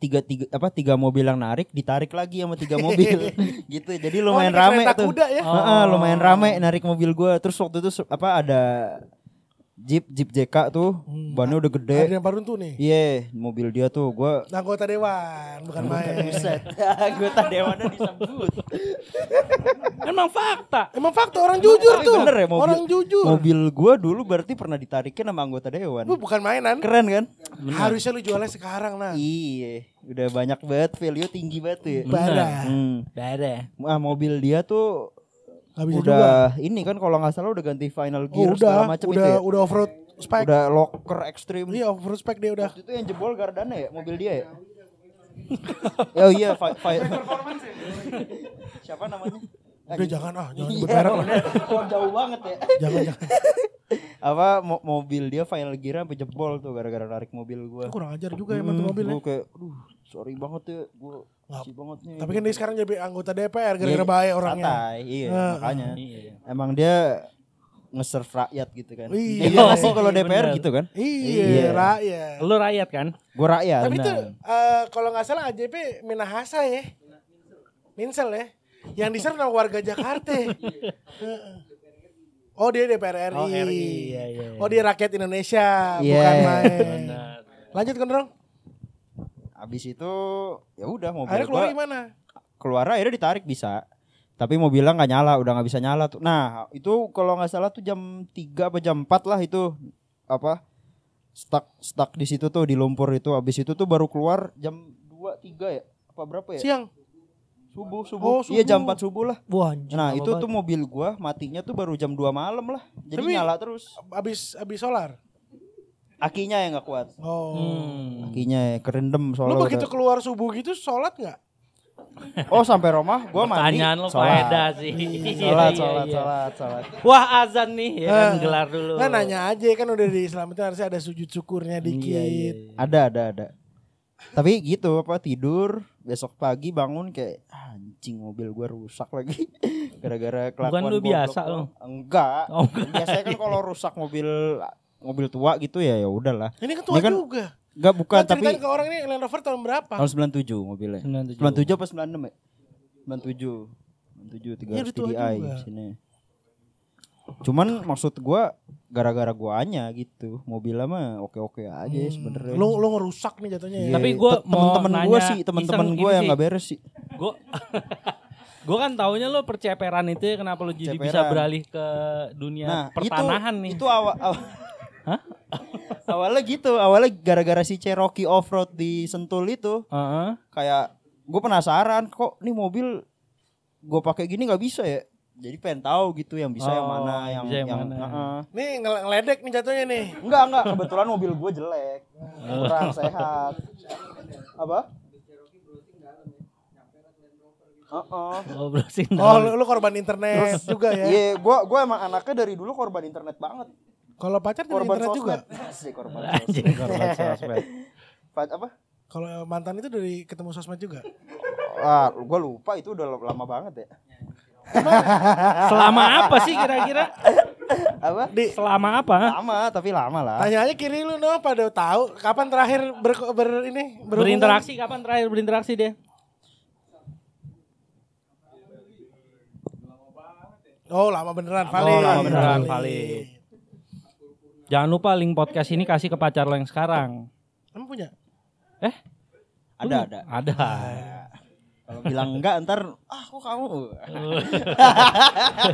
tiga tiga apa tiga mobil yang narik ditarik lagi sama tiga mobil. <laughs> Gitu jadi Oh, lumayan ini kayak rame tuh. kuda ya. Heeh, lumayan rame narik mobil gue terus waktu itu apa ada jeep jeep JK tuh Hmm. bannya udah gede Adrian Paruntu nih. iya mobil dia tuh gue Anggota dewan, bukan main. Buset, <laughs> anggota dewannya disebut. Emang fakta. Emang fakta orang jujur Tapi tuh. bener ya mobil, Orang jujur. Mobil gua dulu berarti pernah ditarikin sama anggota dewan. Lu bukan mainan. Keren kan? Harusnya lu jualnya sekarang nah. Iya, udah banyak banget value tinggi banget tuh ya. Bara. Hmm. Ada. Ah, mobil dia tuh Gak bisa udah juga. ini kan kalau nggak salah udah ganti final Oh, gear udah, segala macam udah, itu ya. udah off road spec. Udah locker ekstrim. Iya, off road spec dia udah. Itu yang jebol Gardana ya, mobil dia ya? <laughs> oh iya, fi- fi- Siapa namanya? Udah jangan ah, jangan <laughs> nyebut Iya, merek. bener. Kok jauh banget ya. <laughs> Jangan jangan. apa mo- mobil dia final gear sampai jebol tuh gara-gara narik mobil gua. Kurang ajar juga ya mantu mobil ya. Gue kayak, aduh, sorry banget ya, banget nih. Tapi kan dia sekarang jadi anggota DPR gara-gara Iya, bahaya orangnya. Santai, iya, Heeh. makanya. Iya. Emang dia nge-serve rakyat gitu kan. Iya. Iya nggak sih kalau Iya, DPR bener. gitu kan? Iya, Iya. rakyat. Lu rakyat kan? Gue rakyat. Tapi itu eh, kalau nggak salah AJP Minahasa ya. Minsel ya. Yang diserve nama warga Jakarta. Heeh. <laughs> oh dia DPR RI. Oh, RI, iya, iya, iya. Oh dia rakyat Indonesia, Iya. bukan main. Lanjut Gondrong. Abis itu ya udah mobil Akhirnya keluar gua gimana? keluar akhirnya ditarik bisa. Tapi mobilnya nggak nyala, udah nggak bisa nyala tuh. Nah itu kalau nggak salah tuh jam 3 apa jam 4 lah itu apa stuck stuck di situ tuh di lumpur itu. Abis itu tuh baru keluar jam 2 3 ya apa berapa ya? Siang. Subuh subuh. Oh, Iya jam subuh. 4 subuh lah. Wah, Nah itu banget. tuh mobil gua matinya tuh baru jam 2 malam lah. Jadi Tapi- nyala terus. Abis abis solar. Akinya yang nggak kuat. Oh. Hmm. Akinya ya, kerendam Lu soalnya. begitu udah- keluar subuh gitu sholat nggak? Oh sampai rumah gua mandi. Pertanyaan lo sholat. faedah sih. Sholat, Iya, sholat, iya. sholat, sholat. Wah azan nih ya kan Eh, gelar dulu. Nah nanya aja kan udah di Islam itu harusnya ada sujud syukurnya dikit. Iya, iya, iya. Ada, ada, ada. Tapi gitu apa tidur besok pagi bangun kayak "Ah, anjing mobil gua rusak lagi <laughs> gara-gara kelakuan lu goblok biasa gua." lo? Enggak. Oh, enggak. Biasanya kan kalau rusak mobil mobil tua gitu ya ya udahlah. Ini kan tua Ini kan juga. Enggak bukan Kan tapi ke orang ini Land Rover tahun berapa? tahun 97 mobilnya. 97. 97 apa 96 ya? 97. 97 Iya, 300 udah tua TDI sini. Cuman maksud gua gara-gara guanya gitu. Mobilnya mah oke-oke aja sebenarnya. Lu lu ngerusak nih jatuhnya ya. Iya, Tapi gua te- temen-temen mau gua sih, temen-temen iseng gua yang sih. nggak beres sih. Gue <laughs> Gue kan taunya lo perceperan itu ya kenapa lo jadi bisa Ceperan. beralih ke dunia Nah, pertanahan itu, nih. Itu awal, awal <laughs> Hah? <laughs> awalnya gitu, awalnya gara-gara si Cherokee off-road di Sentul itu Heeh. kayak gue penasaran kok nih mobil gue pakai gini nggak bisa ya. Jadi pengen tahu gitu yang bisa yang Oh, mana, yang yang bisa yang yang, mana. Heeh. Nih ngel- ngeledek nih jatuhnya nih. Enggak, enggak, kebetulan mobil gue jelek. Kurang sehat. Apa? Heeh. Oh, browsing Oh lu, lu korban internet juga ya. Iya, gua gua emang anaknya dari dulu korban internet banget. Kalau pacar dari Korban internet juga. sosmed. <laughs> Asik korban Anjing sosmed. korban <laughs> sosmed. Pa- apa? Kalau mantan itu dari ketemu sosmed juga. Ah, gua lupa itu udah lama banget ya. Selama apa sih kira-kira? <laughs> Apa? Di Selama apa? Lama, tapi lama lah. tanya aja kiri lu no pada tahu kapan terakhir ber, ber ini berhubungan? Berinteraksi kapan terakhir berinteraksi dia? Oh lama beneran valid. Oh, lama beneran, valid. Jangan lupa link podcast ini kasih ke pacar lo yang sekarang. Emang punya? Eh? Ada, ada. Ada. Kalau bilang enggak ntar ah kok kamu. <laughs>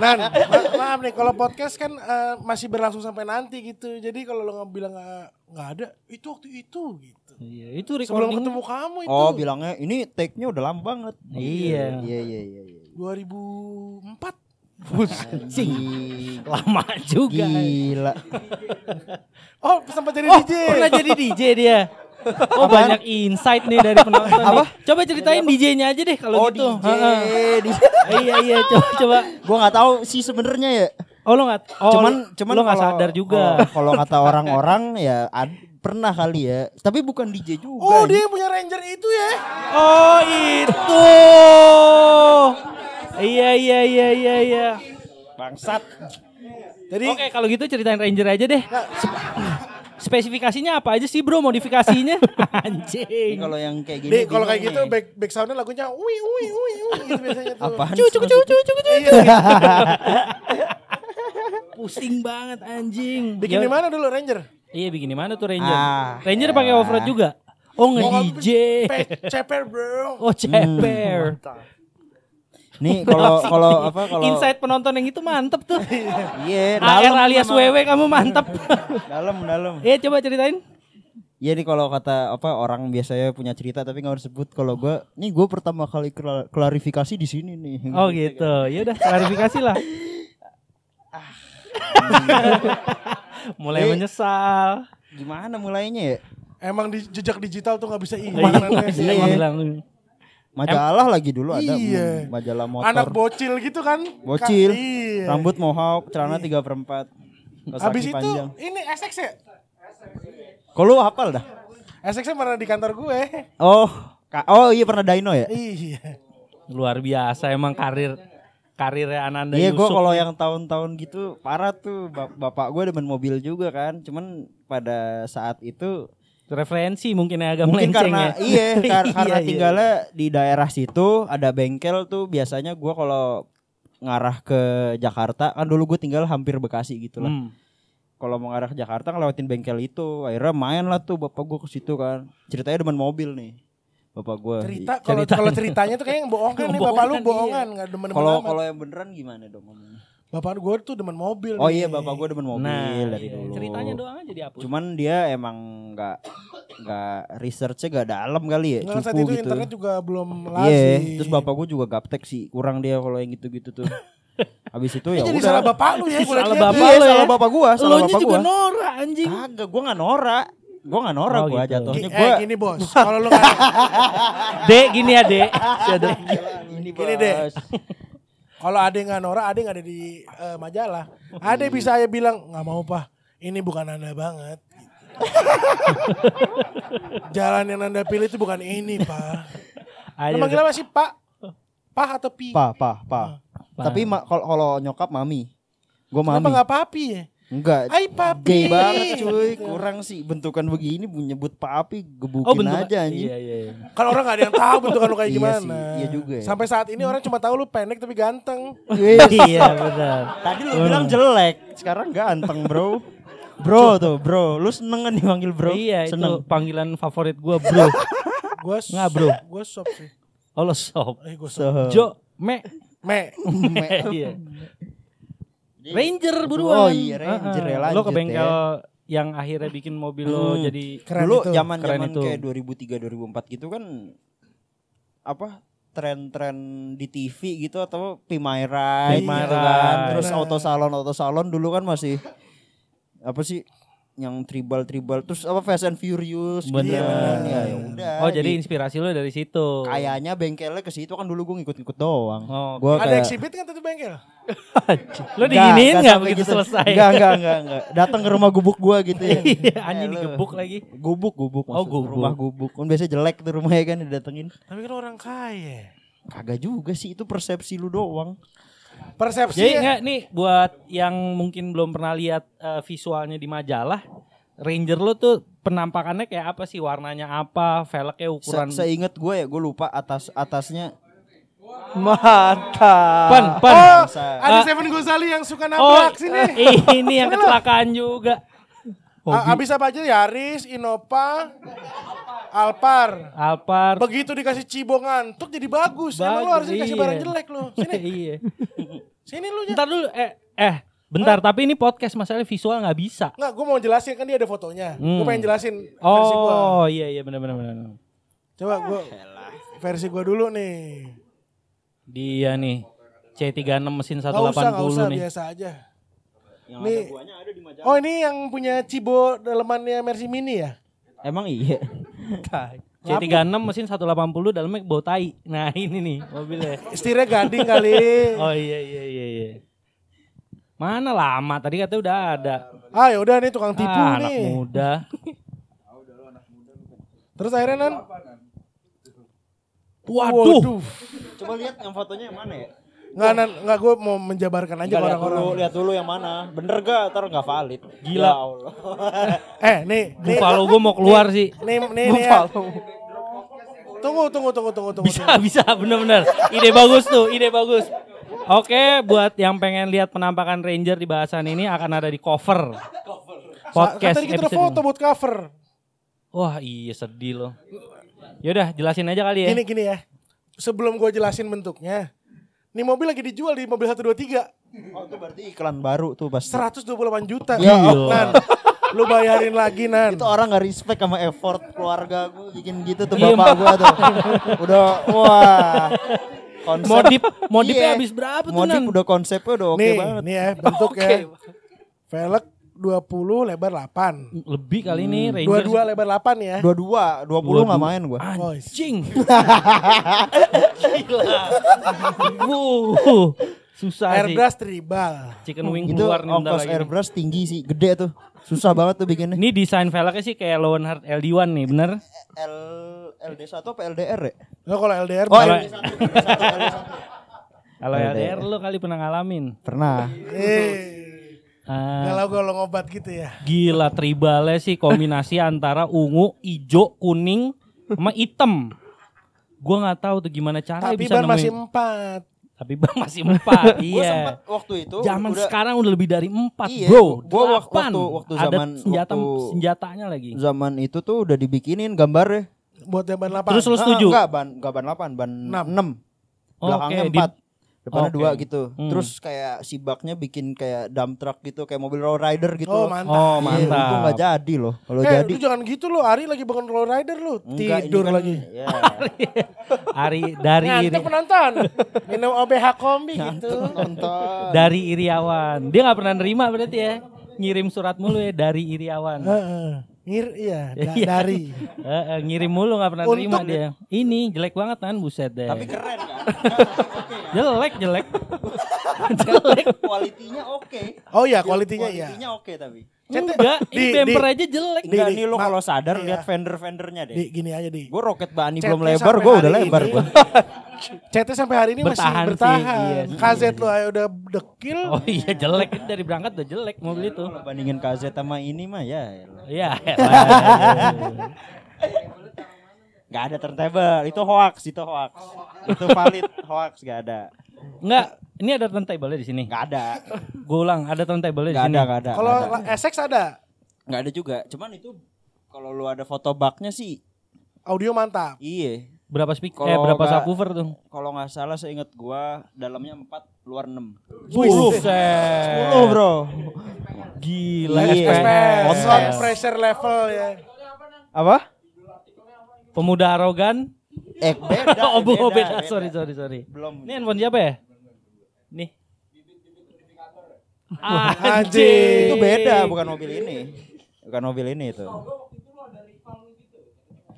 Nan, ma- maaf nih kalau podcast kan eh, masih berlangsung sampai nanti gitu. Jadi kalau lo nggak bilang nggak nggak ada, itu waktu itu gitu. Iya, itu Sebelum ketemu kamu itu. Oh, bilangnya ini take-nya udah lama banget. Iya. Iya, iya, iya, iya. 2004. Anjing. <laughs> Lama juga. Gila. <laughs> Oh sempat jadi Oh, DJ. pernah jadi DJ dia. <laughs> Oh banyak insight nih dari penonton. Apa? Coba ceritain DJ-nya aja deh kalau Oh, gitu. DJ. Heeh. DJ. iya iya coba coba. Gua nggak tahu sih sebenarnya ya. Oh lo nggak? Oh, cuman cuman lo nggak sadar juga. oh, kalau kata orang-orang ya ad- pernah kali ya. Tapi bukan DJ juga. Oh ini. dia yang punya Ranger itu ya. Oh itu. Iya iya iya iya iya. bangsat. Jadi Oke kalau gitu ceritain Ranger aja deh. Spe- Spesifikasinya apa aja sih bro modifikasinya? <laughs> Anjing. kalau yang kayak gini. Kalau kayak gitu nih. back back soundnya lagunya ui ui ui ui gitu <laughs> biasanya tuh. Apaan Cu cu sih cu cu cu cu. Iya. <laughs> Pusing banget anjing. Bikin Ya- di mana dulu Ranger? Iya bikin di mana tuh Ranger? Ah, Ranger pakai off road juga. Oh nge-DJ. Pe- Ceper bro. Oh ceper. Nih kalau kalau apa kalau Insight penonton yang itu mantep tuh. <laughs> Iya, AR dalam alias memang. WW kamu mantep. <laughs> dalam dalam. Eh coba ceritain. Iya nih kalau kata apa orang biasanya punya cerita tapi nggak harus sebut kalau gua nih gue pertama kali kla- klarifikasi di sini nih. Oh gitu. Ya udah klarifikasi lah. <laughs> Mulai Eh. menyesal. Gimana mulainya ya? Emang di jejak digital tuh nggak bisa Iya, iman. Majalah lagi dulu ada Iya. hmm, majalah motor. Anak bocil gitu kan. Bocil. Ka- Iya. Rambut mohawk, celana 3 per 4. Habis itu ini SX ya? Kalau lu hafal dah? SX pernah di kantor gue. Oh, oh iya pernah Dino ya? Iya. Luar biasa emang karir karirnya Ananda Iya, gue kalau yang tahun-tahun gitu parah tuh. Bap- Bapak gue demen mobil juga kan. Cuman pada saat itu referensi mungkin yang agak mungkin melenceng karena ya. iya <laughs> kar- karena Iya, iya. tinggalnya di daerah situ ada bengkel tuh biasanya gue kalau ngarah ke Jakarta kan dulu gue tinggal hampir Bekasi gitu lah. Hmm. Kalau mau ngarah ke Jakarta ngelewatin bengkel itu, akhirnya main lah tuh bapak gue ke situ kan. Ceritanya demen mobil nih. Bapak gue. Cerita kalau Cerita. kalau ceritanya tuh kayaknya bohongan nih bapak lu Bohongan, iya. nggak demen-demen Kalau kalau yang beneran gimana dong ngomongnya? Bapak gue tuh demen mobil. Oh nih. iya bapak gue demen mobil Nah, dari iya. dulu. ceritanya doang aja dihapus. Cuman dia emang nggak nggak researchnya nggak dalam kali ya, Nggak, saat itu gitu. internet juga belum Iya, lazim. terus bapak gue juga gaptek sih, kurang dia kalau yang gitu-gitu tuh. <laughs> Habis itu ya jadi udah. salah bapak lu ya. <laughs> gua Salah bapak ya. Iya, lu ya. salah bapak gua, salah Lo bapak juga gua. norak anjing. Kagak, gua gak norak. Gua gak norak Oh, gua gitu. jatuhnya gua. Eh gini bos, kalau lu nggak <laughs> Dek gini ya, Dek. Gini, Gini deh. Kalau ada nggak norak, ada nggak ada di eh, majalah. Ada bisa ya bilang nggak mau pak, ini bukan anda banget. Jalan yang anda pilih itu bukan ini pak. Ayo, manggil apa sih pak? Pak atau pi? Pa, pa, pa. Tapi ma- kalau kalau nyokap mami. Gua Kenapa mami. nggak papi ya? Enggak. Hai papi. Gay banget cuy, kurang sih bentukan begini nyebut papi gebukin Oh bentuk aja anjing. Iya, iya. iya. Kan orang gak ada yang tahu bentukan lu kayak Iya gimana. sih, iya juga ya. Sampai saat ini orang cuma tahu lu pendek tapi ganteng. <laughs> Iya, benar. Tadi lu bilang jelek, sekarang ganteng, Bro. Bro tuh, bro. Lu seneng kan dipanggil bro? Iya, seneng. itu panggilan favorit gua, Bro. <laughs> Gua Nggak, bro. Gua sop sih. Oh, lo sob. Eh gua sop. So, Jo, me. Me. <laughs> Iya. Ranger buruan. Oh iya, Ranger Heeh. ya, Lo ke bengkel yang akhirnya bikin mobil lo Hmm. jadi Keren Dulu zaman zaman kayak 2003 2004 gitu kan apa tren-tren di TV gitu atau Pimai Ride Pimai gitu kan. Terus auto salon auto salon dulu kan masih apa sih yang tribal tribal terus apa Fast and Furious gitu Bener. kan. Ya, ya udah. Oh, jadi di- inspirasi lo dari situ. kayaknya bengkelnya ke situ kan dulu gue ngikut-ngikut doang. Oh, Gua Ada kayak exhibit kan tuh bengkel? <laughs> lo diginiin nggak sampai begitu selesai? Enggak, enggak, enggak, enggak. Datang ke rumah gubuk gua gitu ya. <laughs> Iya, anjing Eh, digebuk lagi. Gubuk, gubuk. Oh, gubuk. Rumah gubuk. Kan biasanya jelek tuh rumahnya kan didatengin. Tapi kan orang kaya. Kagak juga sih, itu persepsi lu doang. Persepsi Jadi ya. enggak nih buat yang mungkin belum pernah lihat eh, visualnya di majalah, Ranger lo tuh penampakannya kayak apa sih? Warnanya apa? Velgnya ukuran Se Seinget gue ya, gue lupa atas atasnya. Mantap. Pan, pan. Oh, Bangsa. ada Ah. Seven Gozali yang suka Oh, nabrak sini. ini yang <laughs> kecelakaan juga. A- abis apa aja Yaris, Innova, Alphard. Alphard. Begitu dikasih cibo ngantuk jadi bagus. Emang lu Bagus, harus dikasih iya. barang jelek lu. <laughs> Sini, iya. sini lu. Bentar dulu, eh, eh, bentar. Tapi ini podcast masalahnya visual nggak bisa. Enggak, gue mau jelasin kan dia ada fotonya. Gue Hmm. pengen jelasin versi gue. Oh, iya iya benar benar benar. Coba gue versi gue dulu nih. Dia nih C36 mesin 180 Gak usah, gak usah, nih. biasa aja. Yang Nih. ada guanya ada di majalah. Oh ini yang punya cibo dalemannya Mercy Mini ya? Emang iya. C36 mesin 180 dalamnya bau tai. Nah, <laughs> ini nih mobilnya. Setirnya gading kali. Oh iya iya iya iya. Mana lama tadi katanya udah ada. Ah ya udah nih tukang tipu ah, anak nih. muda. Terus akhirnya nan. Waduh. Coba lihat yang fotonya yang mana ya? Nggak, nan, nggak gue mau menjabarkan aja Enggak, ke lihat dulu, orang-orang. lihat dulu yang mana. Bener gak? Ntar gak valid. Gila. Ya Allah. <laughs> Eh nih, nih, Buffalo gue mau keluar sih. nih, nih, nih ya. Tunggu, tunggu, tunggu, tunggu, tunggu. Bisa bisa bener-bener. Ide bagus tuh, ide bagus. Oke, buat yang pengen lihat penampakan Ranger di bahasan ini akan ada di cover. Podcast Tadi kita udah episode foto buat cover. Wah iya sedih loh. Yaudah jelasin aja kali ya. Gini gini ya. Sebelum gue jelasin bentuknya. Nih mobil lagi dijual di mobil 123. Oh itu berarti iklan baru tuh pasti. 128 juta. Ya Nan, lu bayarin lagi Nan. Itu orang gak respect sama effort keluarga gue bikin gitu tuh Iya, bapak gue tuh. Udah wah. Konsep, Modif modifnya Iya. habis berapa tuh modif Nan? udah konsepnya udah oke nih, banget. nih ya bentuknya. Oke. Velg 20 lebar 8. Lebih kali ini Hmm. Ranger. 22 lebar 8 ya. Dua dua, dua puluh nggak main gue. Anjing. <laughs> Gila. Wuh. Susah sih. Airbrush tribal. Chicken wing Itu keluar ongkos lagi. nih. airbrush tinggi sih, gede tuh. Susah banget tuh bikinnya. Ini desain velgnya sih kayak Lowenhart LD1 nih, bener? L LD1 apa LDR ya? Lo kalau LDR Oh, Kalau- LD1. LD1. Kalau LDR. LDR lu kali pernah ngalamin. Pernah. Ah, galau galau ngobat gitu ya. gila tribalnya sih kombinasi <laughs> antara ungu, ijo, kuning, sama hitam. Gua nggak tahu tuh gimana Tapi bisa ban masih empat. Tapi ban masih empat. <laughs> Gue iya. sempet waktu itu Zaman udah sekarang udah lebih dari empat, Iya, bro. gua wak- Delapan. waktu- waktu Ada zaman- senjata waktu- senjatanya lagi. zaman itu tuh udah dibikinin gambarnya. Buat yang ban 8. Terus lu Ah, setuju? enggak, ban enggak ban 8, ban Enam. 6. Oh, Belakangnya oke, di- 4. Depannya Oke. dua gitu. Hmm. Terus kayak si baknya bikin kayak dump truck gitu, kayak mobil lowrider gitu. Oh loh. mantap. Oh, Iya, mantap. Itu nggak jadi loh. Kalau Eh, jadi lu jangan gitu lu. Ari lagi bangun roll rider lu. enggak, Tidur kan- lagi. <laughs> Ya. Ari dari iri, Ngantuk penonton. Minum OBH kombi gitu. Nonton. dari Iriawan. Dia nggak pernah nerima berarti ya. Ngirim surat mulu ya dari Iriawan. Ngir iya, <laughs> da- Iya. dari. Eh, eh, ngirim mulu nggak pernah Untung dia. Ini jelek banget kan buset deh. Tapi keren kan? <laughs> jelek jelek. <laughs> jelek. Kualitinya oke. Oh iya, kualitinya iya. Kualitinya oke tapi. Enggak, ini Di- bumper di- aja jelek. Di- Enggak di- nih lu ma- kalau sadar iya. lihat fender-fendernya deh. Di gini aja di. Gue roket bani belum lebar, gue udah lebar ini- gue. Chatnya sampai hari ini Bertahan masih sih, bertahan. iya. KZ lu aja udah dekil. Oh iya jelek Ini dari berangkat udah jelek mobil itu. Bandingin KZ sama ini mah ya. Iya. Gak ada turntable, itu hoax, itu hoax. itu valid hoax, gak ada. Enggak, ini ada turntable di sini. Gak ada. Gue ulang, ada turntable di Gak sini. ada, gak ada. Kalau gak ada. SX ada. Nggak ada juga. Cuman itu kalau lu ada foto baknya sih, Audio mantap. iya. Berapa speaker? Kalau Eh, berapa nggak- subwoofer tuh? Kalau nggak salah saya ingat gua dalamnya 4, luar 6. Buset. 10 bro. Gila Iya. SPS. Sound pressure level ya. Apa? Pemuda arogan. Eh beda. <laughs> oh, oh, beda. Sorry, sorry, sorry. Belum. Ini handphone siapa ya? Nih. Anjing. Itu beda, bukan mobil ini. Bukan mobil ini itu.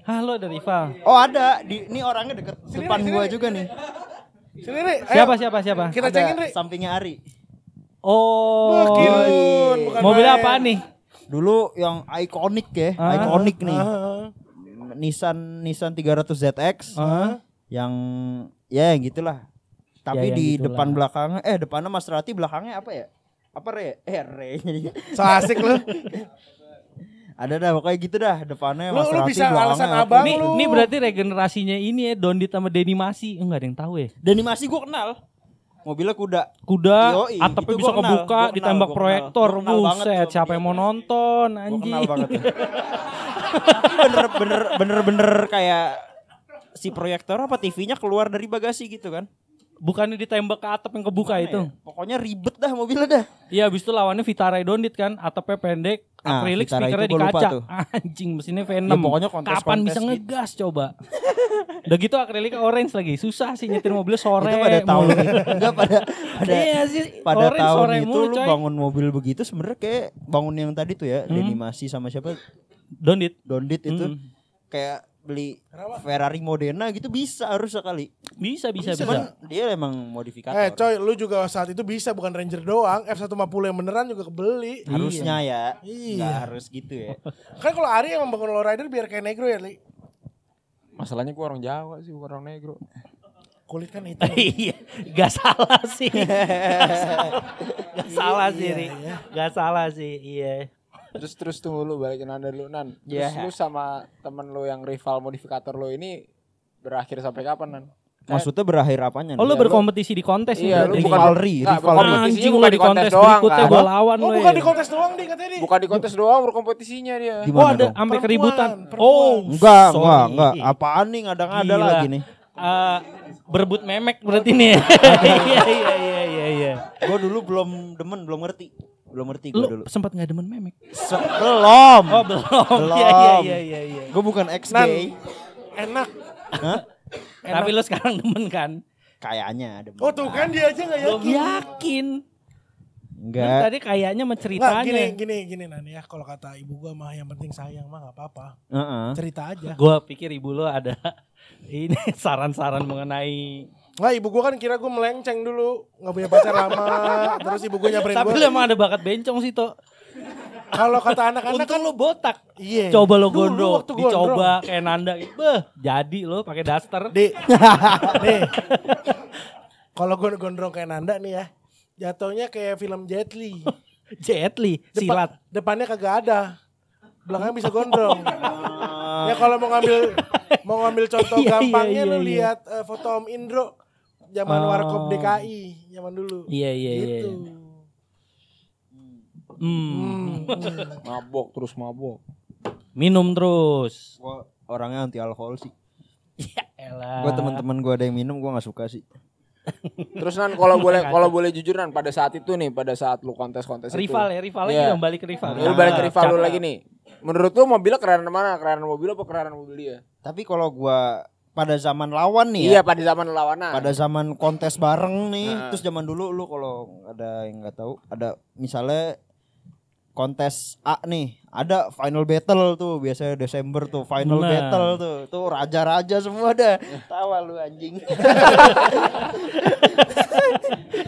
Halo dari Rival. Oh ada, di, ini orangnya deket depan sini, gua sini. juga nih. Sini Ri. Siapa siapa siapa? Kita Ada cengin Ri. sampingnya Ari. Oh. Wah, Kirun, bukan Mobil main. apa nih? Dulu yang ikonik ya, Ah. ikonik nih. Ah, Nissan Nissan 300 ZX Hah? yang ya yang gitulah. Tapi Ya, yang di gitulah. depan belakangnya eh depannya Maserati belakangnya apa ya? Apa re? Eh re. So asik lu. <laughs> Ada dah pokoknya gitu dah depannya Lu- lu Maserati bisa alasan abang Ini, lu. ini berarti regenerasinya ini ya Dondit sama Denny Masi. Enggak ada yang tahu ya. Dan animasi gua kenal. Mobilnya kuda. Kuda, Yoi, atapnya itu bisa gua kenal, kebuka, gua kenal, ditembak gua proyektor. Gua Buset, siapa yang mau nonton Gua anjing. kenal banget. tuh. <laughs> bener bener bener bener kayak si proyektor apa TV-nya keluar dari bagasi gitu kan. Bukannya ditembak ke atap yang kebuka itu. Ya, Pokoknya ribet dah mobilnya dah. Iya, habis itu lawannya Vitara Dondit kan, atapnya pendek, Nah, akrilik Vitara speakernya di kaca. <laughs> Anjing, mesinnya V6. Ya, pokoknya kontes-kontes Kapan bisa gitu. ngegas coba? <laughs> Udah gitu akrilik orange lagi. Susah sih nyetir mobil sore. itu pada tahun enggak pada pada <laughs> Iya sih, pada orange tahun sore itu mulu, lu bangun mobil begitu sebenarnya kayak bangun yang tadi tuh ya, Hmm. Denimasi sama siapa? Dondit. Dondit itu Hmm. kayak beli Ferrari Modena gitu bisa harus sekali. Bisa, bisa, bisa. Cuman dia emang modifikator. Eh coy, lu juga saat itu bisa bukan Ranger doang, F150 yang beneran juga kebeli. Harusnya ya. Iya. Nggak harus gitu ya. <laughs> Kan kalau Ari emang bangun lowrider biar kayak negro ya, Li. Masalahnya gue orang Jawa sih, bukan orang negro. Kulit kan <laughs> hitam. Iya, gak salah sih. gak salah sih, Ri. Gak salah sih, iya. Terus terus tunggu lu balikin anda dulu Nan. Terus Iya. lu sama temen lu yang rival modifikator lu ini berakhir sampai kapan Nan? Maksudnya berakhir apanya? Oh, lu nih? berkompetisi di kontes Iya, berarti. lu bukan Rivalry, Nggak, rivalry. Anjing bukan lu di kontes doang berikutnya kan. gue lawan Oh lu bukan ya. di kontes doang nih katanya nih. Bukan di kontes doang berkompetisinya dia. Gimana Oh ada dong? sampai keributan. perempuan. Oh, Enggak, sorry. enggak, enggak. Apaan nih ngadang-ada lagi nih. Eh, berebut memek berarti nih. <laughs> Iya iya iya iya iya. Gue dulu belum demen, belum ngerti. Belum ngerti gue Lu dulu. sempat nggak demen memek? Se- belum. Oh belum. <laughs> Belum. Iya iya iya iya iya. Gue bukan ex Nan, gay. enak. Hah? Tapi lu sekarang demen kan? Kayaknya ada. Oh tuh kan dia aja gak Belum yakin. yakin. Lu Enggak. tadi kayaknya Nggak, menceritanya. gini, gini, gini Nan ya. Kalau kata ibu gua mah yang penting sayang mah gak apa-apa. Heeh. Cerita aja. Gua pikir ibu lu ada <laughs> ini saran-saran mengenai Nggak, ibu gua kan kira gua melenceng dulu. Gak punya pacar lama. <laughs> Terus ibu gua nyamperin Tapi gua. lu emang ada bakat bencong sih, Tok. Kalau kata anak-anak Untung kan. lu botak. Iya. Coba lo gondrong, dicoba kayak Nanda. Beh, jadi lo pakai daster. Di. <laughs> nih. Kalau gua gondrong kayak Nanda nih ya. Jatuhnya kayak film Jet Li. <laughs> Jet Li, silat. Depannya kagak ada. Belakangnya bisa gondrong. ya kalau mau ngambil mau ngambil contoh Iya, iya, gampangnya iya, lu iya. lihat eh, foto Om Indro zaman Oh. Warkop DKI zaman dulu. Iya, iya, iya. Gitu. Hmm. <laughs> Mabok terus mabok. Minum terus. Gue orangnya anti alkohol sih. Ya elah. Gue teman-teman gue ada yang minum gue nggak suka sih. Terus nan kalau <laughs> boleh kalau boleh jujur nan pada saat itu nih pada saat lu kontes-kontes itu. Rival ya, rival lagi Iya. dong balik ke rival. Lu balik ke rival lu lagi nih. Menurut lu mobilnya kerenan mana? Kerenan mobil apa kerenan mobil dia? Tapi kalau gua pada zaman lawan nih Iya ya. pada zaman lawanan. Pada zaman kontes bareng nih, Nah. terus zaman dulu lu kalau ada yang nggak tahu, ada misalnya kontes A nih, ada final battle tuh biasanya Desember tuh final Nah. battle tuh, tuh raja-raja semua dah. Tawa lu anjing. <laughs>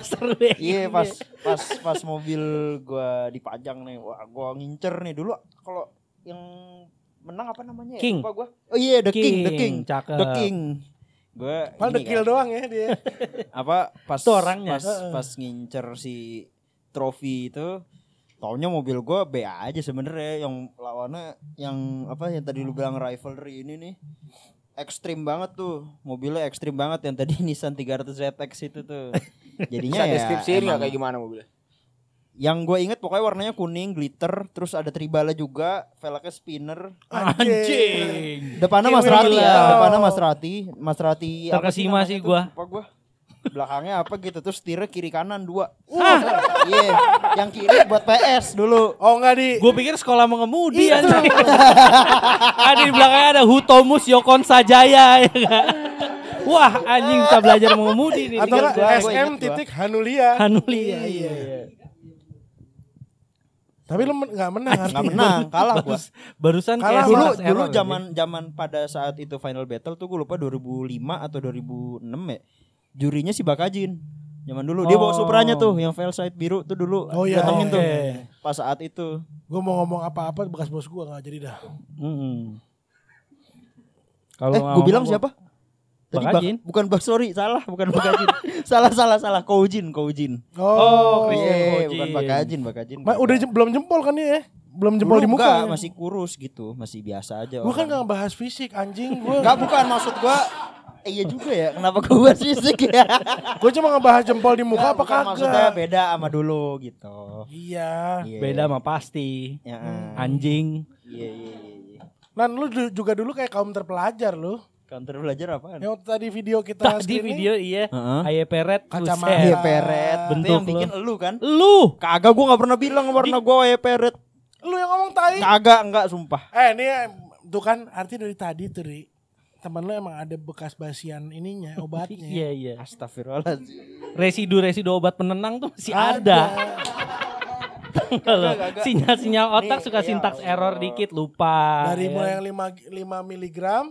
Seru ya. Iya pas pas pas mobil gua dipajang nih, wah gua ngincer nih dulu kalau yang menang apa namanya? ya? King. Lupa gua. Oh iya The King, The King, Cakep. The King. Gua Paling ini dekil kan, doang ya dia. <laughs> apa pas Itu orangnya. pas pas ngincer si trofi itu taunya mobil gua B aja sebenarnya yang lawannya yang apa yang tadi lu bilang rivalry ini nih ekstrim banget tuh mobilnya ekstrim banget yang tadi <laughs> Nissan 300 ZX itu tuh jadinya Bisa ya deskripsiin nggak kayak gimana mobilnya? Yang gue inget pokoknya warnanya kuning glitter terus ada tribala juga velgnya spinner Anjing. depannya Kayak Maserati ya Willow. depannya Maserati Maserati apa sih Terkesima namanya sih gua. lupa gua belakangnya apa gitu terus setirnya kiri kanan dua <laughs> iya yang kiri buat PS dulu Oh enggak di Gue pikir sekolah mengemudi anjing. ada di belakangnya ada Hutomus Yokon Sajaya ya nggak? Wah anjing bisa belajar mengemudi nih. atau SM titik Hanulia. Hanulia. Iya. Tapi lu men- nggak menang. nggak menang kalah gua. Barus- barusan Kalah kayak dulu dulu zaman zaman pada saat itu final battle tuh gue lupa 2005 atau 2006 ya. Jurinya si Bakajin. Zaman dulu. Dia bawa Oh. Supranya tuh yang fail side biru tuh dulu. Oh iya, datengin tuh. oke. pas saat itu. Gue mau ngomong apa-apa bekas bos gue nggak jadi dah. Mm-mm. Kalau eh gue bilang siapa Tadi Bak- Bakajin. bukan Bak sorry salah bukan Bakajin <laughs> salah salah salah Koujin Koujin Oh, Christian Iya, Koji. bukan Bakajin Bakajin Ma- udah jem- belum jempol kan ya? Belum jempol Dulu di muka. enggak, ya? masih kurus gitu masih biasa aja Gue kan orang. nggak bahas fisik anjing. Gue Enggak bukan maksud gua eh, Iya juga ya Kenapa gua bahas fisik ya <laughs> gue cuma ngebahas jempol di muka Enggak, apa bukan kagak. Maksudnya beda sama dulu gitu Iya. Iya. Beda sama pasti. Ya, eh. Anjing. Iya iya iya iya. Nan lu juga dulu kayak kaum terpelajar lu. Counter belajar apaan? Yang tadi video kita Tadi screening, video iya. Heeh. Aye peret. Kacamata. Buset. peret Bentuk yang lu. bikin elu kan Lu. Kagak gua gak pernah bilang warna gua ya peret Lu yang ngomong tai. Kagak enggak sumpah Eh ini tuh kan arti dari tadi tuh Ri. Temen lu emang ada bekas basian ininya obatnya. <laughs> Iya iya. Astagfirullahaladzim Residu-residu obat penenang tuh masih ada. Kalau <laughs> <laughs> Sinyal-sinyal otak Nih, suka iya, sintaks Allah. error dikit lupa. Dari ya mulai yang 5, 5 miligram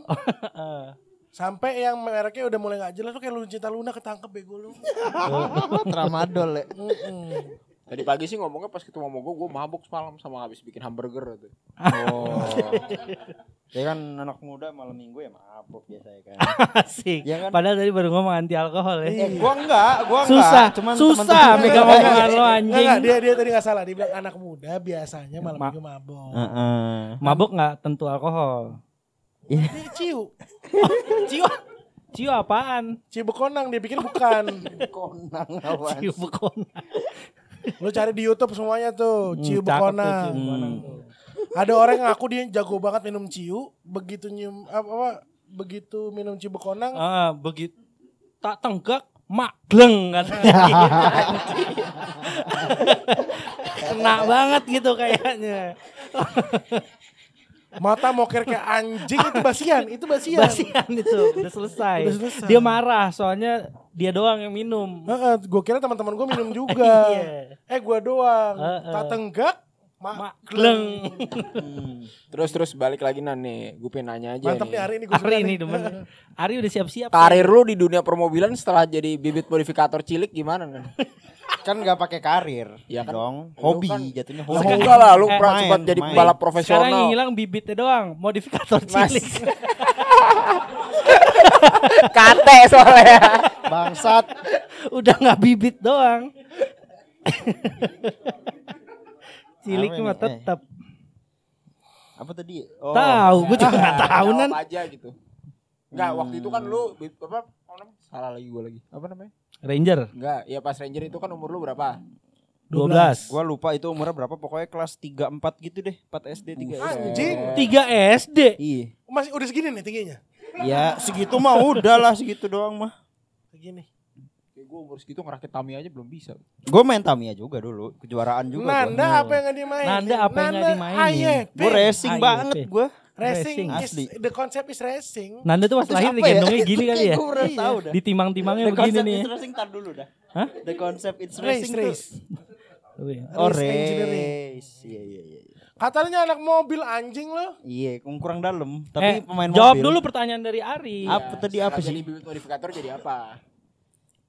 <laughs> sampai yang mereknya udah mulai nggak jelas lu kayak lu cinta Luna ketangkep bego lu. <laughs> Tramadol ya. Tadi pagi sih ngomongnya pas ketemu sama gue, gue mabuk semalam sama habis bikin hamburger tuh. Oh Ya kan anak muda malam minggu ya mabuk biasanya kan <laughs> Asik. Iya kan? Padahal tadi baru ngomong anti alkohol ya. Eh gua enggak Gua enggak Susah, Cuman susah megang Enggak, omongan enggak, lo enggak, anjing. enggak, dia dia tadi nggak salah. Dia bilang anak muda biasanya malam Ma- minggu mabok. Heeh. Mabuk nggak tentu alkohol. <laughs> Dia ciu. Cio, Cio apaan? Ciu bekonang dia pikir bukan. Konang awan. Cio bekona. Lu cari di YouTube semuanya tuh, ciu Hmm, cakep tuh, bekonang. Cio bekonang tuh. Ada orang yang ngaku dia jago banget minum ciu, begitu nyium apa, apa begitu minum ciu bekonang, Ah, begitu tak tenggak magleng katanya. <laughs> Kena banget gitu kayaknya. mata moker kayak anjing itu basian, itu basian. Basian itu udah selesai. Udah selesai. Dia marah soalnya dia doang yang minum. gue kira teman-teman gue minum <laughs> juga. Iya. eh gue doang. Heeh. Tak tenggak, mak Magleng. Terus terus balik lagi nan nih, gue pengen nanya aja Mantap nih. nih hari ini gue Ari ini demen. <laughs> Ari udah siap-siap. Karir lu di dunia permobilan setelah jadi bibit modifikator cilik gimana kan? Kan enggak pakai karir Iya kan? dong. Hobi kan- jatuhnya hobi. enggak lah, lu Eh, pernah sempat jadi pembalap Sekarang yang profesional. hilang bibitnya doang, modifikator cilik. <laughs> Kate soalnya. Bangsat. udah nggak bibit doang. <laughs> cilik mah ini? Eh. tetap. Apa tadi? Oh. Tahu, gue juga nggak tahu nan. aja gitu. Enggak, waktu itu kan lu apa? apa namanya? Salah lagi gue lagi. Apa namanya? Ranger Enggak, ya pas Ranger itu kan umur lu berapa? 12. Gua lupa itu umurnya berapa pokoknya kelas 3 4 gitu deh. 4 SD 3 SD. Anjing. 3 SD. Iya. masih udah segini nih tingginya. Ya segitu mah udah lah segitu doang mah. Segini. Gue umur segitu ngerakit Tamiya aja belum bisa. Gue main Tamiya juga dulu, kejuaraan juga. Nanda gua. apa yang gak dimainin? Nanda apa yang nggak dimainin? Gue racing AYP. banget gue. Racing, Racing. is, Asli. the concept is racing. Nanda tuh pas lahir Apa ya? digendongnya gini kali ya. Gue udah tahu dah. Ditimang-timangnya The begini concept nih. is racing tar dulu dah. Hah? The concept it's Race, racing race. ya. Oh Race race. Iya iya iya. Katanya anak mobil anjing lo. Iya, kurang dalam. Eh, Tapi pemain jawab mobil. dulu pertanyaan dari Ari. Apa tadi apa sih? Jadi bibit modifikator jadi apa?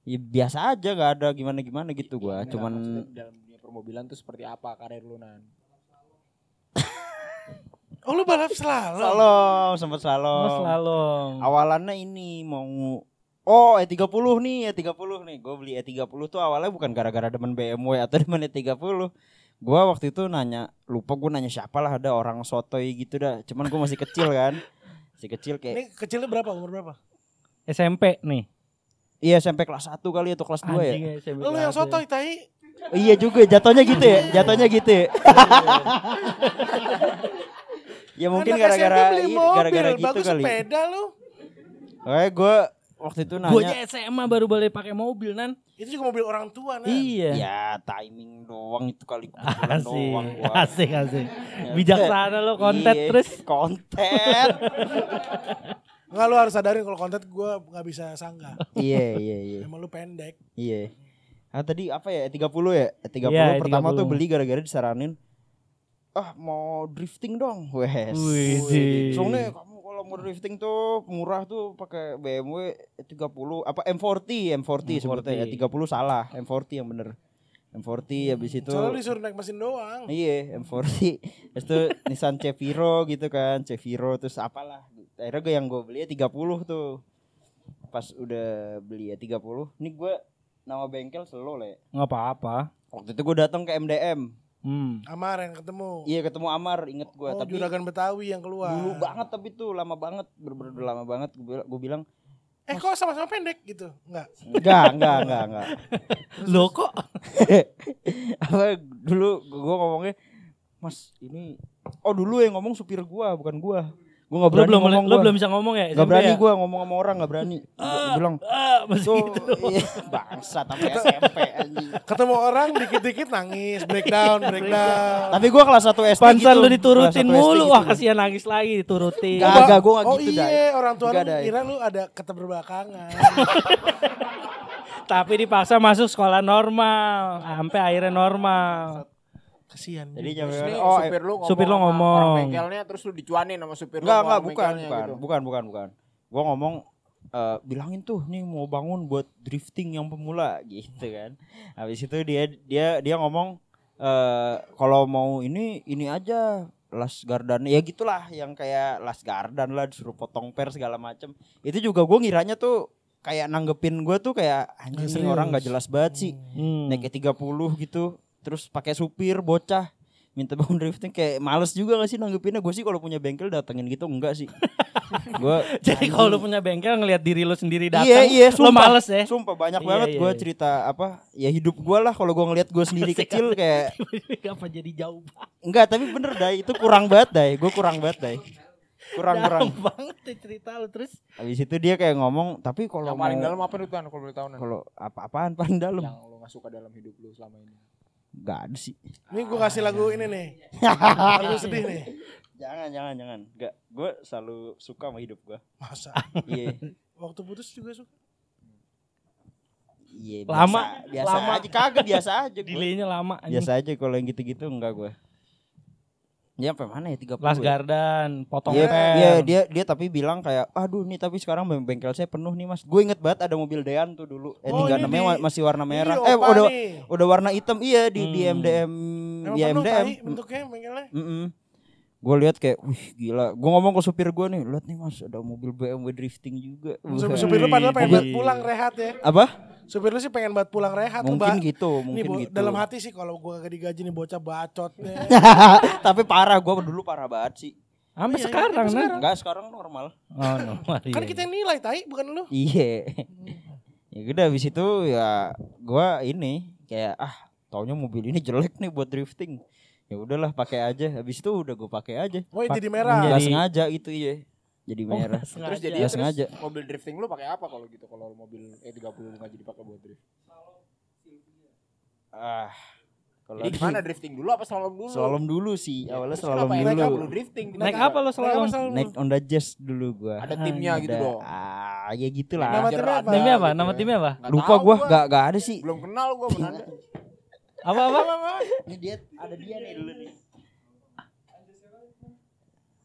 Ya, biasa aja gak ada gimana-gimana gitu gua. Enggak, Cuman dalam dunia permobilan tuh seperti apa karir lu nan? <laughs> Oh lu balap selalu. slalom, sempat Oh, slalom. slalom. Awalannya ini mau Oh E30 nih E30 nih Gue beli E30 tuh awalnya bukan gara-gara demen BMW atau <laughs> demen E30 Gue waktu itu nanya Lupa gue nanya siapa lah ada orang sotoy gitu dah Cuman gue masih kecil kan Masih kecil Ini kayak kecilnya berapa? Umur berapa? SMP nih. Iya sampai kelas 1 kali atau kelas 2 ya SMP Lu yang ya. sotoy tai. Iya juga jatuhnya gitu ya Jatuhnya gitu ya <laughs> Ya mungkin SMP gara-gara iya, gara-gara gitu bagus kali sepeda lu. Oke gue waktu itu nanya Gue aja SMA baru boleh pakai mobil nan. Itu juga mobil orang tua nah. Iya. Ya timing doang itu kali Asik, doang gua. asik, asik. Bijaksana lo konten Iya, terus. konten. <laughs> Enggak lu harus sadarin kalau konten gue nggak bisa sanggah. <laughs> iya iya iya. Emang lu pendek. Iya. Ah tadi apa ya? 30 ya? 30 Iya, pertama 30. tuh beli gara-gara disaranin ah mau drifting dong. Wes. Soalnya kamu kalau mau drifting tuh murah tuh pakai BMW 30 apa M40 M40 sebetulnya ya 30 salah M40 yang bener M40 habis itu Soalnya disuruh naik mesin doang. Iya, M40. Terus tuh Nissan Ceviro gitu kan, Ceviro terus apalah. Akhirnya gue yang gue beli ya 30 tuh. Pas udah beli ya 30. Ini gue nama bengkel selo le. Nggak apa-apa. Waktu itu gue datang ke MDM. Hmm. Amar yang ketemu. Iya ketemu Amar, inget gue. Oh, tapi juragan Betawi yang keluar. dulu banget tapi tuh lama banget, bener-bener lama banget. Gue bilang, Eh kok sama-sama pendek gitu? Enggak. enggak, enggak, enggak, enggak. Lo <laughs> kok <laughs> apa dulu gue ngomongnya, Mas ini, oh dulu yang ngomong supir gua, bukan gua. Gua nggak lo berani belum ngomong lo gua. belum bisa ngomong ya? Gak berani ya? gue ngomong sama orang gak berani. Gua bilang Ah, masih tuh gitu. <laughs> iya, bangsa tapi SMP anjing. Ketemu orang dikit-dikit nangis, breakdown, <laughs> breakdown. Tapi gue kelas 1 SD Pansan gitu. lu diturutin Kelas 1 SD mulu. gitu. Wah kasihan nangis lagi diturutin. Gak, gak, gue gak oh gitu dah. iya, orang tua lu ada. kira lu ada keterbelakangan. <laughs> Tapi dipaksa masuk sekolah normal. Sampai akhirnya normal. Kasihan. Jadi jam nih oh supir lu ngomong, supir lu sama ngomong. orang bengkelnya terus lu dicuanin sama supir lu enggak sama enggak orang bukan bukan, gitu. bukan bukan bukan. Gue ngomong eh, bilangin tuh nih mau bangun buat drifting yang pemula <laughs> gitu kan. Habis itu dia dia dia ngomong eh kalau mau ini ini aja Las Gardan ya gitulah yang kayak Las Gardan lah disuruh potong per segala macem itu juga gue ngiranya tuh kayak nanggepin gue tuh kayak anjing orang nggak jelas banget sih Hmm. naik 30 gitu terus pakai supir bocah. Minta bangun drifting kayak males juga gak sih nanggepinnya? Gue sih kalau punya bengkel datengin gitu enggak sih. <laughs> Gue Jadi kalau lu punya bengkel ngelihat diri lu sendiri datang, iya iya lu sumpah. males ya. sumpah banyak Iya, banget iya, gue iya. cerita apa ya hidup gue lah kalau gue ngelihat gue sendiri <laughs> kecil kayak <laughs> Apa jadi jauh banget? enggak tapi bener dai itu kurang banget dai gue kurang banget dai kurang kurang. Dalam banget ya cerita lu terus. habis itu dia kayak ngomong tapi kalau Yang paling dalam apa nih Tuan kalau boleh tahu kalau apa-apaan paling dalam. Yang lu gak suka dalam hidup lu selama ini. Nggak ada sih Ini gue kasih lagu ini nih. <laughs> Lagu sedih nih. jangan jangan jangan nggak gue selalu suka sama hidup gue Masa? iya Waktu putus juga suka. Iya, Lama, biasa, biasa lama. aja kagak biasa aja. Delaynya lama. Biasa aja kalau yang gitu-gitu enggak gue. Ya sampai mana ya 30 Las ya? Gardan, potong Iya, per. iya, dia dia tapi bilang kayak, aduh nih tapi sekarang beng- bengkel saya penuh nih mas. Gue inget banget ada mobil Dean tuh dulu. Eh Oh, namanya masih warna merah. Eh Opa udah nih. udah warna hitam iya di di Hmm. MDM Emang di penuh MDM. tai bentuknya bengkelnya. Gue lihat kayak, wih gila. Gue ngomong ke supir gue nih, lihat nih mas ada mobil BMW drifting juga. Supir, supir lu padahal pengen pulang rehat ya. Apa? Supir lu sih pengen banget pulang rehat. Mungkin Ba. gitu, Nih, mungkin Bo, gitu. dalam hati sih kalau gua gak digaji nih bocah bacot nih. <laughs> tapi parah, gue dulu parah banget sih. Sampai Iya, sekarang, sampai Nan. Enggak, sekarang normal. Oh, no. <laughs> kan kita yang nilai tai bukan lu. Iya. ya udah habis itu ya gua ini kayak ah taunya mobil ini jelek nih buat drifting. Ya udahlah pakai aja. Habis itu udah gue pakai aja. Oh, jadi merah. menjadi- Gak sengaja itu iya. Jadi Oh, merah. nggak Terus jadi Nggak terus sengaja. mobil drifting lu pakai apa kalau gitu? Kalau mobil E30 nggak jadi pakai buat drift. Ah. Kalau Jadi gimana drifting dulu apa slalom dulu? Slalom dulu sih. Awalnya Terus slalom kenapa naik dulu. apa lu drifting? Naik apa selalu? selalu? Naik Honda Jazz dulu gua. Ada timnya gitu Ada- dong. Ah, ya gitulah. Nama Manajer timnya apa? ada Timnya apa? gitu Nama ya. timnya apa? Nggak Lupa gua, gak gak ada sih. Belum kenal gua benar. Apa apa? Ini dia ada dia nih dulu nih.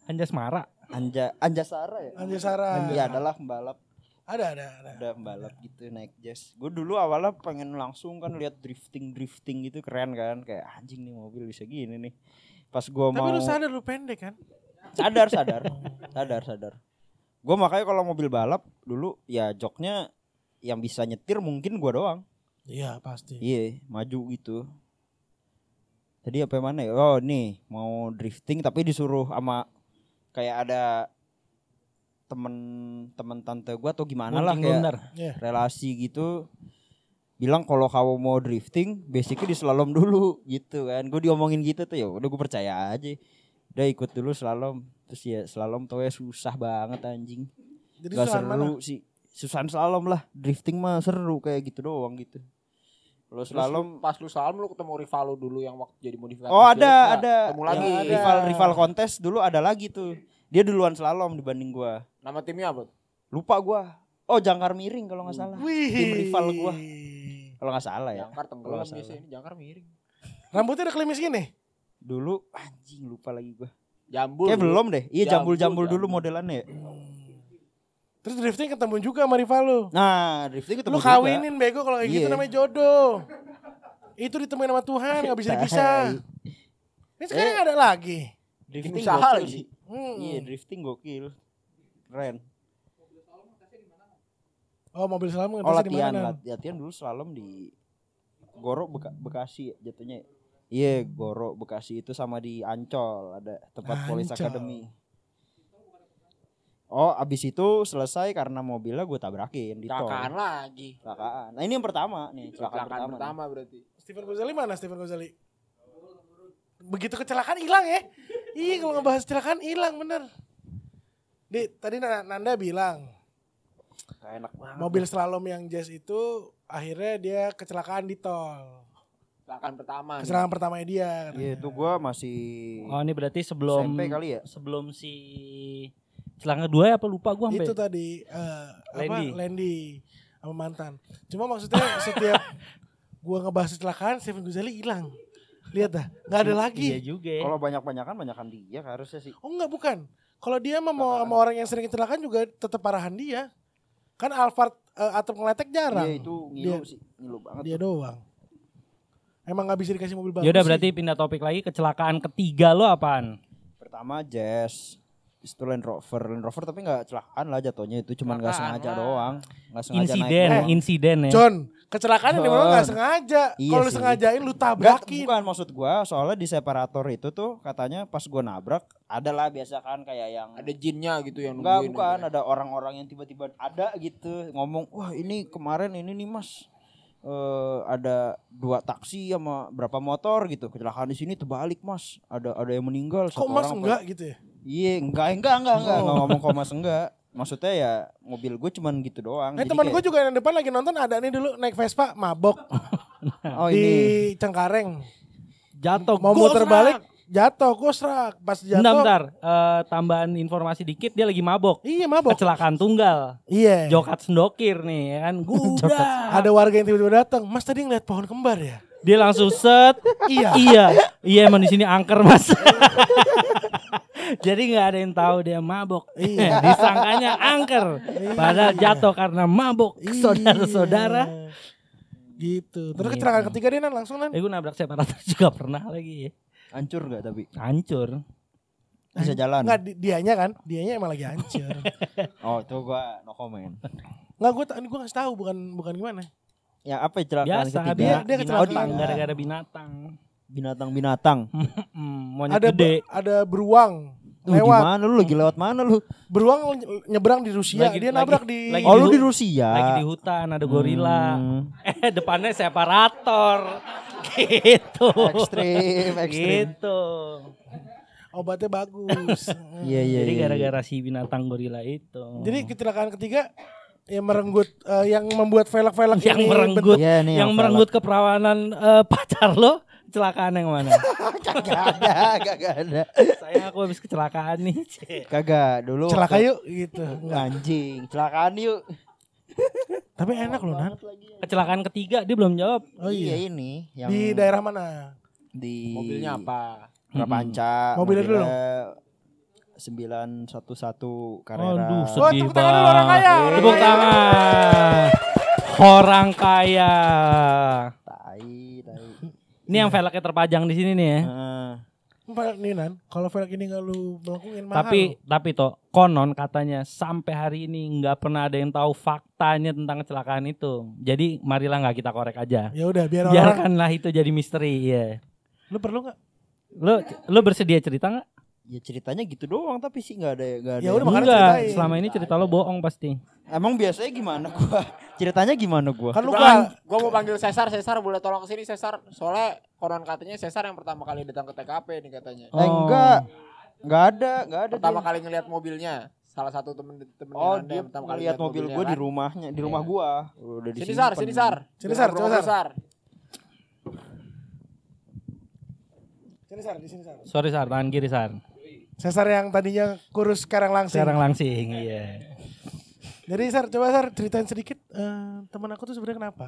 Anjas Mara. Anja Anjasara ya? Anjasara. Iya adalah pembalap Ada ada ada. ada pembalap gitu naik jazz. Gue dulu awalnya pengen langsung kan lihat drifting drifting gitu keren kan kayak anjing nih mobil bisa gini nih. Pas gua Tapi mau lu sadar lu pendek kan? sadar sadar sadar sadar. Gue makanya kalau mobil balap dulu ya joknya yang bisa nyetir mungkin gua doang. Iya pasti. Iya maju gitu. Tadi apa yang mana ya? Oh nih mau drifting tapi disuruh sama kayak ada temen temen tante gua atau gimana lah Gunting kayak. Iya. relasi gitu. Bilang kalau kamu mau drifting basicnya di slalom dulu gitu kan. Gue diomongin gitu tuh ya udah gue percaya aja. Udah ikut dulu slalom. Terus ya slalom tau ya susah banget anjing. Jadi gak seru mana? sih. Susahan slalom lah. Drifting mah seru kayak gitu doang gitu lu- pas lu slalom lu ketemu rival lu dulu yang waktu jadi modifikasi. oh ada Nggak? ada Ketemu lagi. Yang rival rival kontes dulu ada lagi tuh dia duluan slalom dibanding gua Nama timnya apa? lupa gua oh jangkar miring kalau nggak salah Wih. tim rival gua kalau nggak salah ya Jangkar tenggelam biasanya ini jangkar miring. Rambutnya ada klimis gini. dulu anjing lupa lagi gua Jambul. Kayak belum deh. Iya Jambul, jambul-jambul dulu jambul. modelannya ya. <clears throat> Terus drifting ketemu juga sama rival lu. Nah, drifting ketemu Lu juga. kawinin bego kalau kayak gitu Iya. namanya jodoh. Itu ditemuin sama Tuhan nggak bisa dipisah. Ini sekarang ada lagi. Drifting usaha gokil lagi. sih. Hmm. Iya, drifting gokil. Keren. Oh mobil selalu Oh latihan, lat- latihan dulu slalom di Goro Beka- Bekasi ya, jatuhnya. Iya, Goro Bekasi itu sama di Ancol ada tempat Police Ancol. Academy. Oh, abis itu selesai karena mobilnya gue tabrakin di tol. Kecelakaan lagi. Kecelakaan. Nah, ini yang pertama nih, kecelakaan, Kecelakaan pertama. nih. pertama berarti. Steven Gozali mana Steven Gozali? Begitu kecelakaan hilang ya? Iya kalau ngebahas kecelakaan hilang bener. Di, tadi Na- Nanda bilang Gak enak banget. mobil slalom yang jazz itu akhirnya dia kecelakaan di tol. Kecelakaan pertama. nih. Kecelakaan pertamanya dia. katanya. Iya, itu gua masih Oh ini berarti sebelum SMP kali ya? sebelum si celana kedua ya apa lupa gua sampai. Itu tadi eh, apa Landy. Landy sama mantan. Cuma maksudnya setiap <laughs> gua ngebahas kecelakaan Steven Gozali hilang. Lihat dah, nggak ada Iya lagi. juga. ya. Kalau banyak-banyakan banyakan dia harusnya sih. Oh enggak bukan. Kalau dia mah mau sama orang yang sering kecelakaan juga tetap parahan dia. Kan Alphard eh, atau ngeletek jarang. Iya itu ngilu Dia- sih, ngilu banget. Dia doang. Emang nggak bisa dikasih mobil bagus. Ya udah sih. berarti pindah topik lagi kecelakaan ketiga lo apaan? Pertama Jazz, itu Land Rover, Land Rover tapi nggak celakaan lah jatuhnya itu cuma nggak sengaja lah. doang, nggak sengaja Insiden, naik doang. insiden ya. John, kecelakaan yang di mana John. nggak sengaja. Iya Kalau sengajain lu Enggak, tabrakin. bukan maksud gua, soalnya di separator itu tuh katanya pas gua nabrak ada lah biasa kan kayak yang Ada jinnya gitu yang Enggak nungguin bukan aja. ada orang-orang yang tiba-tiba ada gitu ngomong wah ini kemarin ini nih mas eh ada dua taksi sama berapa motor gitu kecelakaan di sini terbalik mas ada ada yang meninggal Kok mas orang enggak gitu ya? Iya enggak enggak enggak enggak Oh. enggak ngomong kok mas enggak maksudnya ya mobil gue cuman gitu doang Eh Jadi teman gue kayak, juga yang depan lagi nonton ada nih dulu naik Vespa mabok <laughs> oh di ini Cengkareng. Jatuh. Mau muter balik jatuh gosrak pas jatuh. Bentar, bentar. Eh, tambahan informasi dikit dia lagi mabok. Iya mabok. Kecelakaan tunggal. Iya. Jokat sendokir nih ya kan. Gudak. <laughs> Ada warga yang tiba-tiba datang. Mas tadi ngeliat pohon kembar ya? Dia langsung set. Iya. iya. Iya emang di sini angker mas. <laughs> Jadi nggak ada yang tahu dia mabok. Iya. <laughs> Disangkanya angker. Padahal jatuh karena mabok. Saudara-saudara. Iya. Gitu. Terus Iya. kecelakaan ketiga dia nan langsung nan. Eh gue nabrak separator juga pernah lagi. hancur enggak tapi Hancur. bisa jalan Enggak di- dianya kan, dianya emang lagi hancur. <laughs> oh itu gua no comment Enggak gue gue ngasih tahu bukan bukan gimana. ya apa ya kecelakaan Biasa ketiga dia- dia binatang kecelakaan. gara-gara binatang. Binatang-binatang <laughs> Hmm, monyet Ada gede. be- ada beruang Lu lewat. gimana lu lagi lewat mana lu Beruang nye- nyebrang di Rusia, Lagi- dia lagi- nabrak di lagi oh lu di Rusia Lagi di hutan ada gorila. Hmm. <laughs> Eh depannya separator. <laughs> gitu. ekstrim ekstrim Gitu. obatnya bagus. Iya iya. Jadi iya, gara-gara si binatang gorila itu. Jadi kecelakaan ketiga yang merenggut eh, yang membuat velg-velg yang ini merenggut Iya, nih yang yang merenggut keperawanan eh, pacar lo kecelakaan yang mana? <laughs> Gak ada, gak ada. Saya aku habis kecelakaan nih. Kagak dulu. celaka yuk gitu. Enggak. Anjing, celakaan yuk. <laughs> Tapi enak loh Nan. Kecelakaan ketiga dia belum jawab. Oh iya. ini yang Di daerah mana? di Mobilnya apa? Prapanca. Mobilnya dulu dong. 911 Carrera. Aduh, Oh, sedih tepuk tangan dulu orang kaya. Tepuk tangan. Orang kaya. Tai. Ini yang velgnya terpajang di sini nih ya. Nah, Mbak nih Nan, kalau velg ini nggak lu melakukan mahal. Tapi tapi toh konon katanya sampai hari ini nggak pernah ada yang tahu faktanya tentang kecelakaan itu. Jadi marilah nggak kita korek aja. ya udah biar orang Biarkanlah itu jadi misteri ya. lu perlu nggak? Lo lo bersedia cerita nggak? Ya ceritanya gitu doang tapi sih nggak ada nggak ada. Ya udah, makanya Enggak. ceritain. Selama ini cerita lo bohong pasti. Emang biasanya gimana gua? <laughs> Ceritanya gimana gua? Kan lu kan gue mau panggil Cesar, Cesar boleh tolong ke sini Cesar. Soalnya konon katanya Cesar yang pertama kali datang ke TKP nih katanya. Eh, enggak. Enggak ada, enggak ada. Pertama dia. kali ngelihat mobilnya. Salah satu temen temen Oh, dia yang pertama kali lihat mobil mobilnya gua di kan. rumahnya, di rumah Iya. gua. Udah Sini. Sar, sini Sar. Sini, Sar, Sar. Sar. sini Sar, di sini Sar. Sorry Sar, tangan kiri Sar. Cesar yang tadinya kurus sekarang langsing. Sekarang langsing, iya. Jadi Sar, coba Sar ceritain sedikit eh, teman aku tuh sebenarnya kenapa?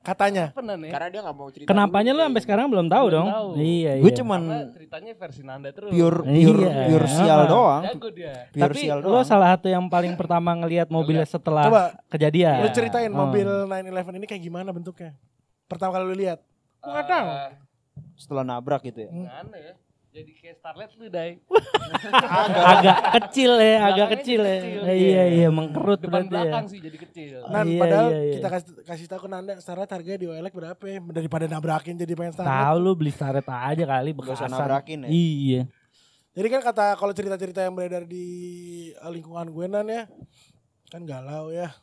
Katanya. Pernah nih. Karena dia gak mau cerita. Kenapanya lo sampai sekarang belum tahu Belum dong? tahu. Iya, iya. Gue cuman Karena ceritanya versi Nanda terus. pure Iya. pure pure sial doang. Jago dia. Pure Tapi sial lo doang. salah satu yang paling pertama ngelihat mobilnya setelah Coba kejadian. lu ceritain Oh. mobil 911 ini kayak gimana bentuknya? Pertama kali lu lihat. Gua nggak tahu. Eh, Setelah nabrak gitu ya. Gimana ya? Jadi kayak Starlet lu, Dai. agak kecil ya, agak Belakangnya kecil ya. kecil, Eh, Iya, iya, mengkerut Depan berarti ya. belakang sih jadi kecil. Nan, Iya, padahal iya, iya. kita kasih kasih tahu ke Nanda Starlet harganya di OLX berapa ya? Daripada nabrakin jadi pengen Starlet. Tahu lu beli staret aja kali bekasan. nabrakin ya. Iya. Jadi kan kata kalau cerita-cerita yang beredar di eh, lingkungan gue Nan ya. Kan galau ya.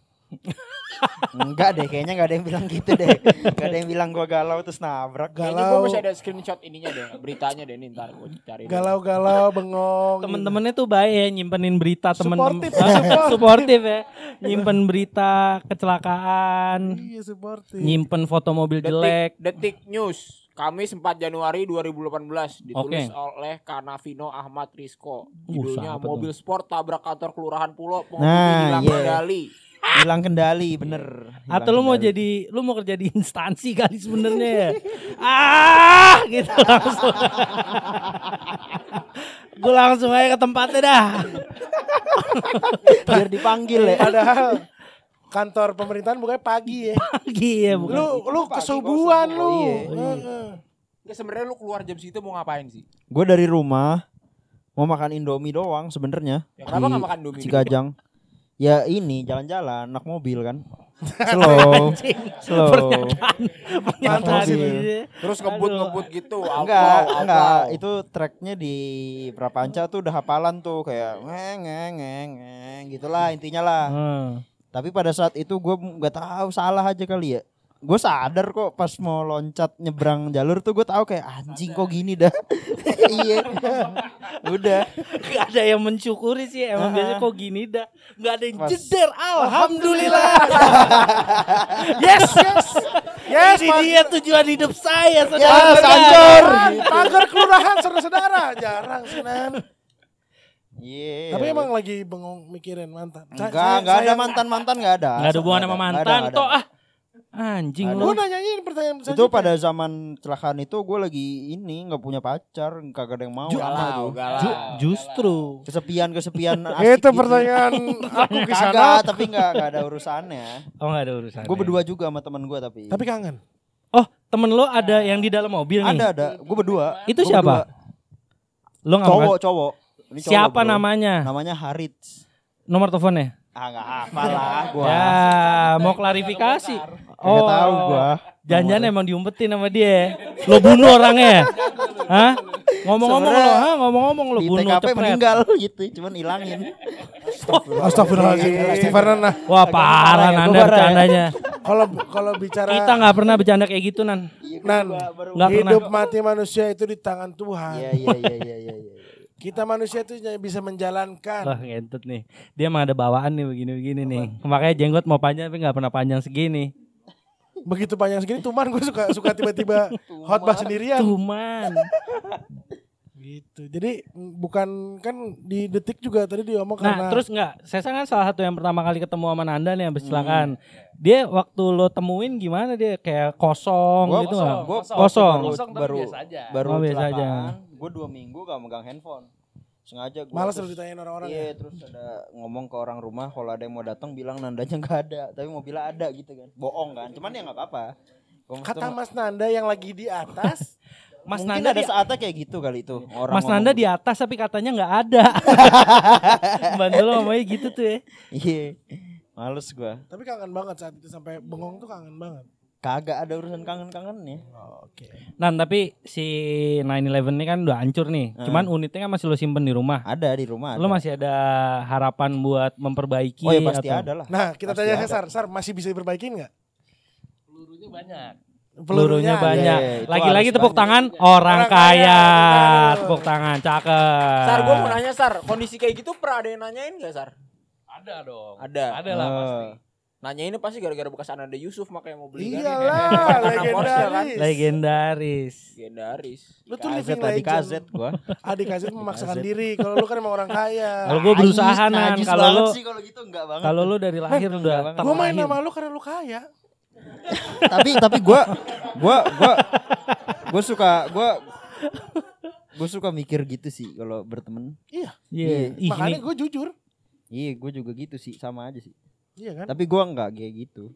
Enggak deh, kayaknya enggak ada yang bilang gitu deh. Enggak ada yang bilang gua galau terus nabrak. Kayaknya gue Galau, masih ada screenshot ininya deh, beritanya deh nih ntar gue cari. galau-galau, bengong. Temen-temennya tuh baik ya nyimpenin berita temen-temen Suportif, Ah, <laughs> suportif ya. Nyimpen berita kecelakaan, Iya, supportif. nyimpen foto mobil jelek. Detik, Detik News. Kamis 4 Januari 2018 Oke. ditulis oleh Kanavino Ahmad Rizko. Uh, Judulnya siapa tuh? mobil sport tabrak kantor kelurahan Pulau pengemudi Nah, hilang iya. kendali. Hilang kendali, bener. Atau Hilang lu mau kendali. jadi lu mau kerja di instansi kali sebenarnya ya. ah, gitu langsung. Gue langsung aja ke tempatnya dah. biar dipanggil ya. Padahal kantor pemerintahan bukannya pagi ya. Pagi ya bukan. Lu lu kesubuhan lu. Oh, iya. Heeh. Enggak sebenarnya lu keluar jam segitu mau ngapain sih? Gue dari rumah mau makan Indomie doang sebenarnya. Ya, kenapa nggak makan Indomie? Cikajang. Ya ini jalan-jalan anak mobil kan. <laughs> Slow. slow. Pernyataan. Terus ngebut-ngebut gitu. Enggak, enggak. Itu tracknya di Prapanca tuh udah hafalan tuh kayak ngeng ngeng ngeng ngeng gitulah intinya lah. Hmm. Tapi pada saat itu gue nggak tahu salah aja kali ya. Gue sadar kok pas mau loncat nyebrang jalur tuh gue tahu kayak anjing kok gini dah. <laughs> iya. Udah. Gak ada yang mensyukuri sih Emang biasanya kok gini dah Gak ada yang Pas- jeder Alhamdulillah <laughs> Yes Yes Yes, Ini dia tujuan hidup saya Ya, saudara Sanjor. Tagar kelurahan saudara-saudara jarang Nan. Iya. Tapi emang lagi bengong mikirin mantan. Enggak, enggak ada mantan-mantan enggak ada. Gak ada hubungan sama mantan. Toh ah Anjing lu Gue nanyain pertanyaan Itu selanjutnya. pada zaman kecelakaan itu gue lagi ini nggak punya pacar, kagak ada yang mau. Ju- Galau, tuh. galau. Ju- Justru Kesepian <laughs> kesepian Itu pertanyaan <laughs> aku ke sana. Kagak, tapi enggak, enggak ada urusannya. Oh gak ada urusan Gue berdua juga sama teman gue tapi. Tapi kangen. Oh temen lo ada yang di dalam mobil nih ada ada, gue berdua. Itu Gua siapa? berdua. Lo gak Cowok, cowok. Ini cowok, Siapa bro. namanya Namanya Harits. Nomor teleponnya Ah enggak hafal lah gua. Ya mau klarifikasi Kagak tahu gua. Jangan-jangan emang diumpetin sama dia Lo bunuh orangnya Hah? Ngomong-ngomong lo, ha? Ngomong-ngomong lo Di bunuh TKP cepret. meninggal gitu, cuman hilangin. Astagfirullahaladzim. Istighfaran nah. Wah parah ya, Nanda ya. bercandanya Kalau kalau bicara Kita gak pernah bercanda kayak gitu Nan Nan, Nggak pernah hidup mati manusia itu di tangan Tuhan. Iya iya iya iya iya. iya. Kita manusia tuh hanya bisa menjalankan. Wah ngentut nih. Dia emang ada bawaan nih begini-begini nih. Makanya jenggot mau panjang tapi nggak pernah panjang segini. Begitu panjang segini tuman gue suka suka tiba-tiba <laughs> khotbah sendirian Cuman. gitu. Jadi bukan kan di detik juga tadi dia ngomong Nah karena terus nggak, saya kan salah satu yang pertama kali ketemu sama Nanda nih habis Hmm. kecelakaan. Dia waktu lo temuin gimana dia kayak kosong Gua gitu kosong, nggak? Gua Kosong. baru Kosong tapi baru biasa aja. baru Oh, biasa aja. Gue dua minggu gak megang handphone. Sengaja gue. malas lu ditanyain orang-orang Iya ya. terus ada ngomong ke orang rumah kalau ada yang mau datang bilang nandanya nggak ada tapi mobilnya ada gitu kan bohong kan cuman ya nggak apa-apa Kata Mas Nanda yang lagi di atas, <laughs> Mas mungkin Nanda ada di, saatnya kayak gitu kali itu orang Mas Nanda di atas tapi katanya nggak ada. <laughs> Bantu lo ngomongnya gitu tuh ya. iya males gua tapi kangen banget saat itu sampai bengong tuh kangen banget. Kagak ada urusan kangen-kangennya Oke. Nah tapi si 911 ini kan udah hancur nih. Hmm. Cuman unitnya kan masih lo simpen di rumah. ada di rumah Lo ada. masih ada harapan buat memperbaiki oh ya pasti atau- ada lah Nah, kita Pasti tanya ada. ke Sar, Sar masih bisa diperbaikin nggak? Pelurunya banyak. Pelurunya banyak. Iya, itu Lagi-lagi tepuk banyak. tangan orang Orang kaya. kaya. Tepuk tangan, cakep. Sar, gue mau nanya Sar, kondisi kayak gitu pernah ada yang nanyain gak Sar? Ada dong. Ada. Ada lah Eh, pasti. Nanya ini pasti gara-gara bekas Ananda Yusuf makanya mau beli kan? Iyalah, <laughs> Porsche kan? legendaris. Legendaris. Legendaris. Lu tuh living tadi legend. KZ gua Adik Kazet memaksakan diri. Kalau lu kan emang orang kaya. Kalau gue berusaha Najis, nan, kalau lu sih kalau gitu enggak banget kalau lu dari lahir udah banget. Gue main sama lu karena lu kaya. <laughs> tapi tapi gua gua gua gua suka gua gua suka mikir gitu sih kalau berteman Iya. Iya. Ih, Makanya gue jujur. iya gua juga gitu sih sama aja sih Iya kan? tapi gua enggak kayak gitu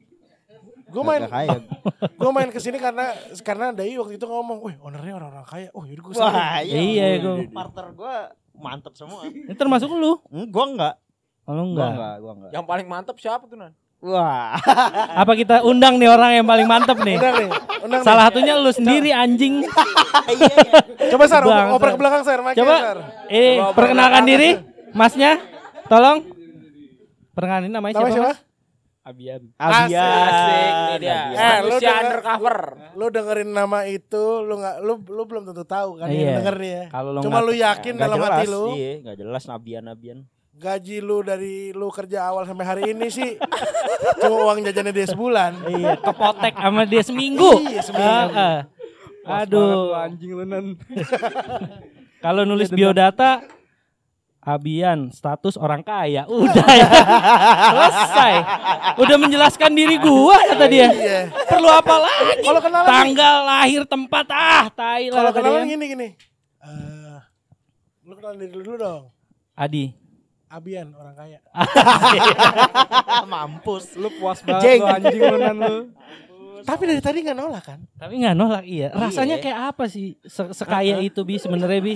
Gue Nggak- main <laughs> gue main ke sini karena karena Dai waktu itu ngomong, wih ownernya orang-orang kaya. Oh yaudah gue wah Iya, gua. partner gua mantep semua ini termasuk lu. Hmm, gua enggak Kalau gua enggak. enggak gua enggak Yang paling mantep siapa tuh Nan? wah <laughs> Apa kita undang nih orang yang paling mantep nih? Undang nih, undang Salah nih. satunya lu sendiri anjing. <laughs> Coba Sar, oper, ke belakang Sar, Coba Sar. eh perkenalkan, diri, Masnya. Tolong. Perkenalin namanya Nama siapa? siapa? Mas? Abian. Asik. Asik nih dia. Eh, lu denger- undercover. Lu dengerin nama itu, lu nggak, lu lu belum tentu tahu kan Iya. yang denger nih ya. Kalau lu Cuma lu yakin Nggak dalam jelas, hati lu, iya enggak jelas nabian-nabian gaji lu dari lu kerja awal sampai hari ini sih cuma uang jajannya dia sebulan. Iya, kepotek sama dia seminggu. Iya, seminggu. Heeh. Aduh. anjing lu. Kalau nulis biodata Abian, status orang kaya. Udah ya. Selesai. Udah menjelaskan diri gua kata dia. Iya. Perlu apa lagi? Kalau kenalan Tanggal lahir tempat ah, tai lah Kalau kenalan gini gini. Eh, lu kenalan diri lu dulu dong. Adi. Abian orang kaya. <laughs> mampus Lu puas banget Jeng. lu anjing <laughs> lu. Tapi dari tadi nggak nolak kan? Tapi nggak nolak iya. Rasanya kayak apa sih se- sekaya itu bi sebenarnya bi?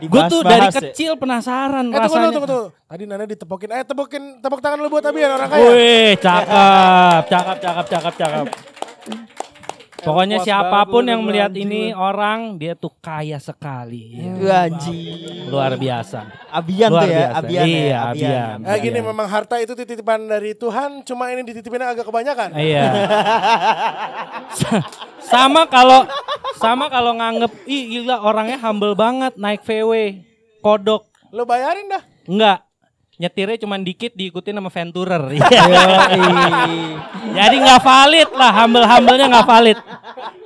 Gue tuh dari ya. kecil penasaran Eh tunggu rasanya. dulu, tunggu tunggu. Tadi Nana ditepokin. Eh tepokin, tepuk tangan lu buat Abian orang kaya. Wih, cakep, cakep, cakep, cakep, cakep. Pokoknya siapa pun yang melihat anjing ini orang dia tuh kaya sekali. anjing Luar biasa. Abian Luar tuh ya biasa. Abian Iya, ya Abian. Eh gini memang harta itu titipan dari Tuhan, cuma ini dititipinnya agak kebanyakan. Iya. <laughs> sama kalau sama kalau nganggep ih gila orangnya humble banget naik VW kodok Lu bayarin dah. enggak nyetirnya cuma dikit diikutin sama Venturer <laughs> Iya. jadi nggak valid lah humble humblenya nggak valid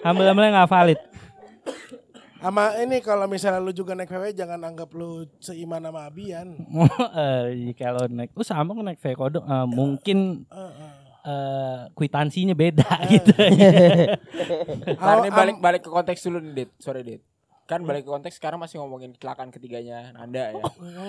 humble humblenya nggak valid Sama ini kalau misalnya lu juga naik VW jangan anggap lu seiman sama Abian. <laughs> Eh, kalau naik oh sama naik VW kodok Eh, mungkin Eh, eh. eh, kwitansinya beda <laughs> gitu Ntar nih Am- balik balik ke konteks dulu nih, Dit. Sorry, Dit. Kan balik ke konteks sekarang masih ngomongin kecelakaan ketiganya Nanda ya.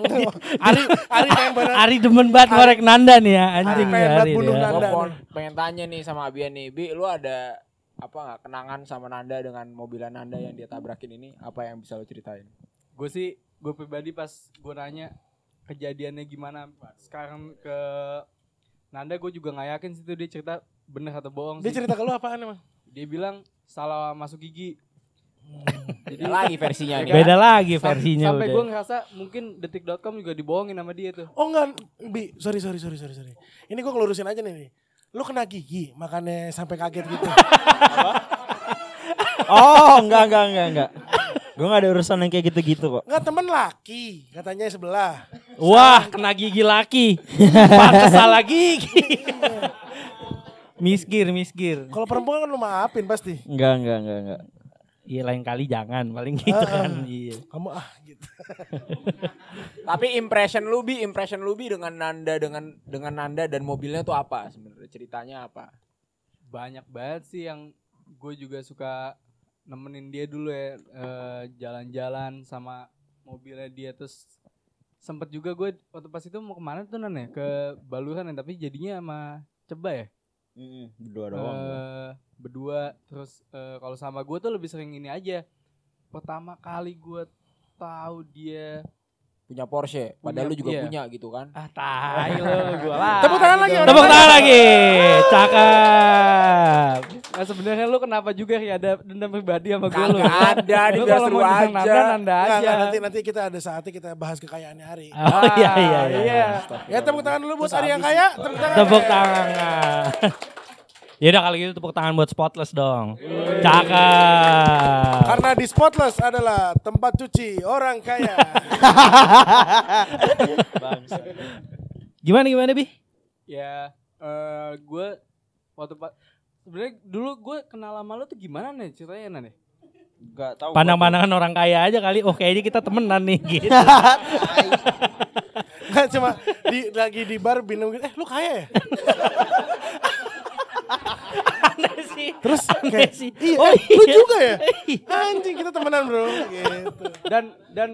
<laughs> Ari Ari pengen banget. Ari demen banget ngorek Nanda nih ya anjing pengen ya, banget Ari bunuh ya. Nanda. Gua pengen, pengen tanya nih sama Abian nih, Bi, lu ada apa nggak kenangan sama Nanda dengan mobilan Nanda yang dia tabrakin ini? Apa yang bisa lu ceritain? Gue sih, gue pribadi pas gue nanya kejadiannya gimana sekarang ke Nanda gue juga nggak yakin sih tuh dia cerita bener atau bohong Dia sih. cerita ke lu apaan emang? Dia bilang salah masuk gigi. Jadi Beda lagi versinya <laughs> nih. beda lagi versinya sampai udah gue ngerasa mungkin detik.com juga dibohongin sama dia tuh. Oh enggak, Bi, sorry sorry sorry sorry sorry. Ini gua ngelurusin aja nih. nih. Lu kena gigi, makanya sampai kaget gitu. <laughs> Oh enggak enggak enggak enggak Gue gak ada urusan yang kayak gitu-gitu kok. Enggak temen laki, katanya sebelah. Wah, kena gigi laki. <laughs> Pantes salah gigi. misgir, misgir. Kalau perempuan kan lu maafin pasti. Enggak, enggak, enggak, enggak. Iya lain kali jangan paling gitu kan. Iya. Kamu ah gitu. <laughs> Tapi impression lu bi, impression lu bi dengan Nanda dengan dengan Nanda dan mobilnya tuh apa sebenarnya ceritanya apa? banyak banget sih yang gue juga suka nemenin dia dulu ya eh, jalan-jalan sama mobilnya dia terus sempet juga gue waktu pas itu mau ke mana tuh nan ya ke Baluran ya tapi jadinya sama Ceba ya Berdua doang. Eh, berdua terus eh, kalau sama gue tuh lebih sering ini aja pertama kali gue tahu dia Punya Porsche, padahal Punya, lu juga iya. punya gitu kan. Ah, tai lo gue lah Tepuk tangan lagi. Tepuk tangan lagi. Cakep. Nah, sebenarnya lu kenapa juga ya ada dendam pribadi sama gue lu? Ada, Lu kalau mau nyerang aja. Nanda, aja. nggak, nanti nanti kita ada saatnya kita bahas kekayaannya Ari. Oh iya iya iya. Ya tepuk tangan dulu buat Ari yang kaya. Tepuk tangan. Tepuk tangan. Ya udah kalau gitu tepuk tangan buat Spotless dong. Cakep. Karena di Spotless adalah tempat cuci orang kaya. <laughs> Gimana gimana Bi? Ya, eh gue waktu pak sebenarnya dulu gue kenal sama lu tuh gimana nih ceritanya Nan ya? Enggak tahu. Pandang-pandangan orang kaya aja kali. Oh kayaknya kita temenan nih gitu. <laughs> Nggak cuma di, lagi di bar minum gitu. Eh lu kaya ya? <laughs> Sih. Terus Aneh kayak, sih. Iya, Oh, eh, lu iya. juga ya? Anjing kita temenan bro. Gitu. Dan dan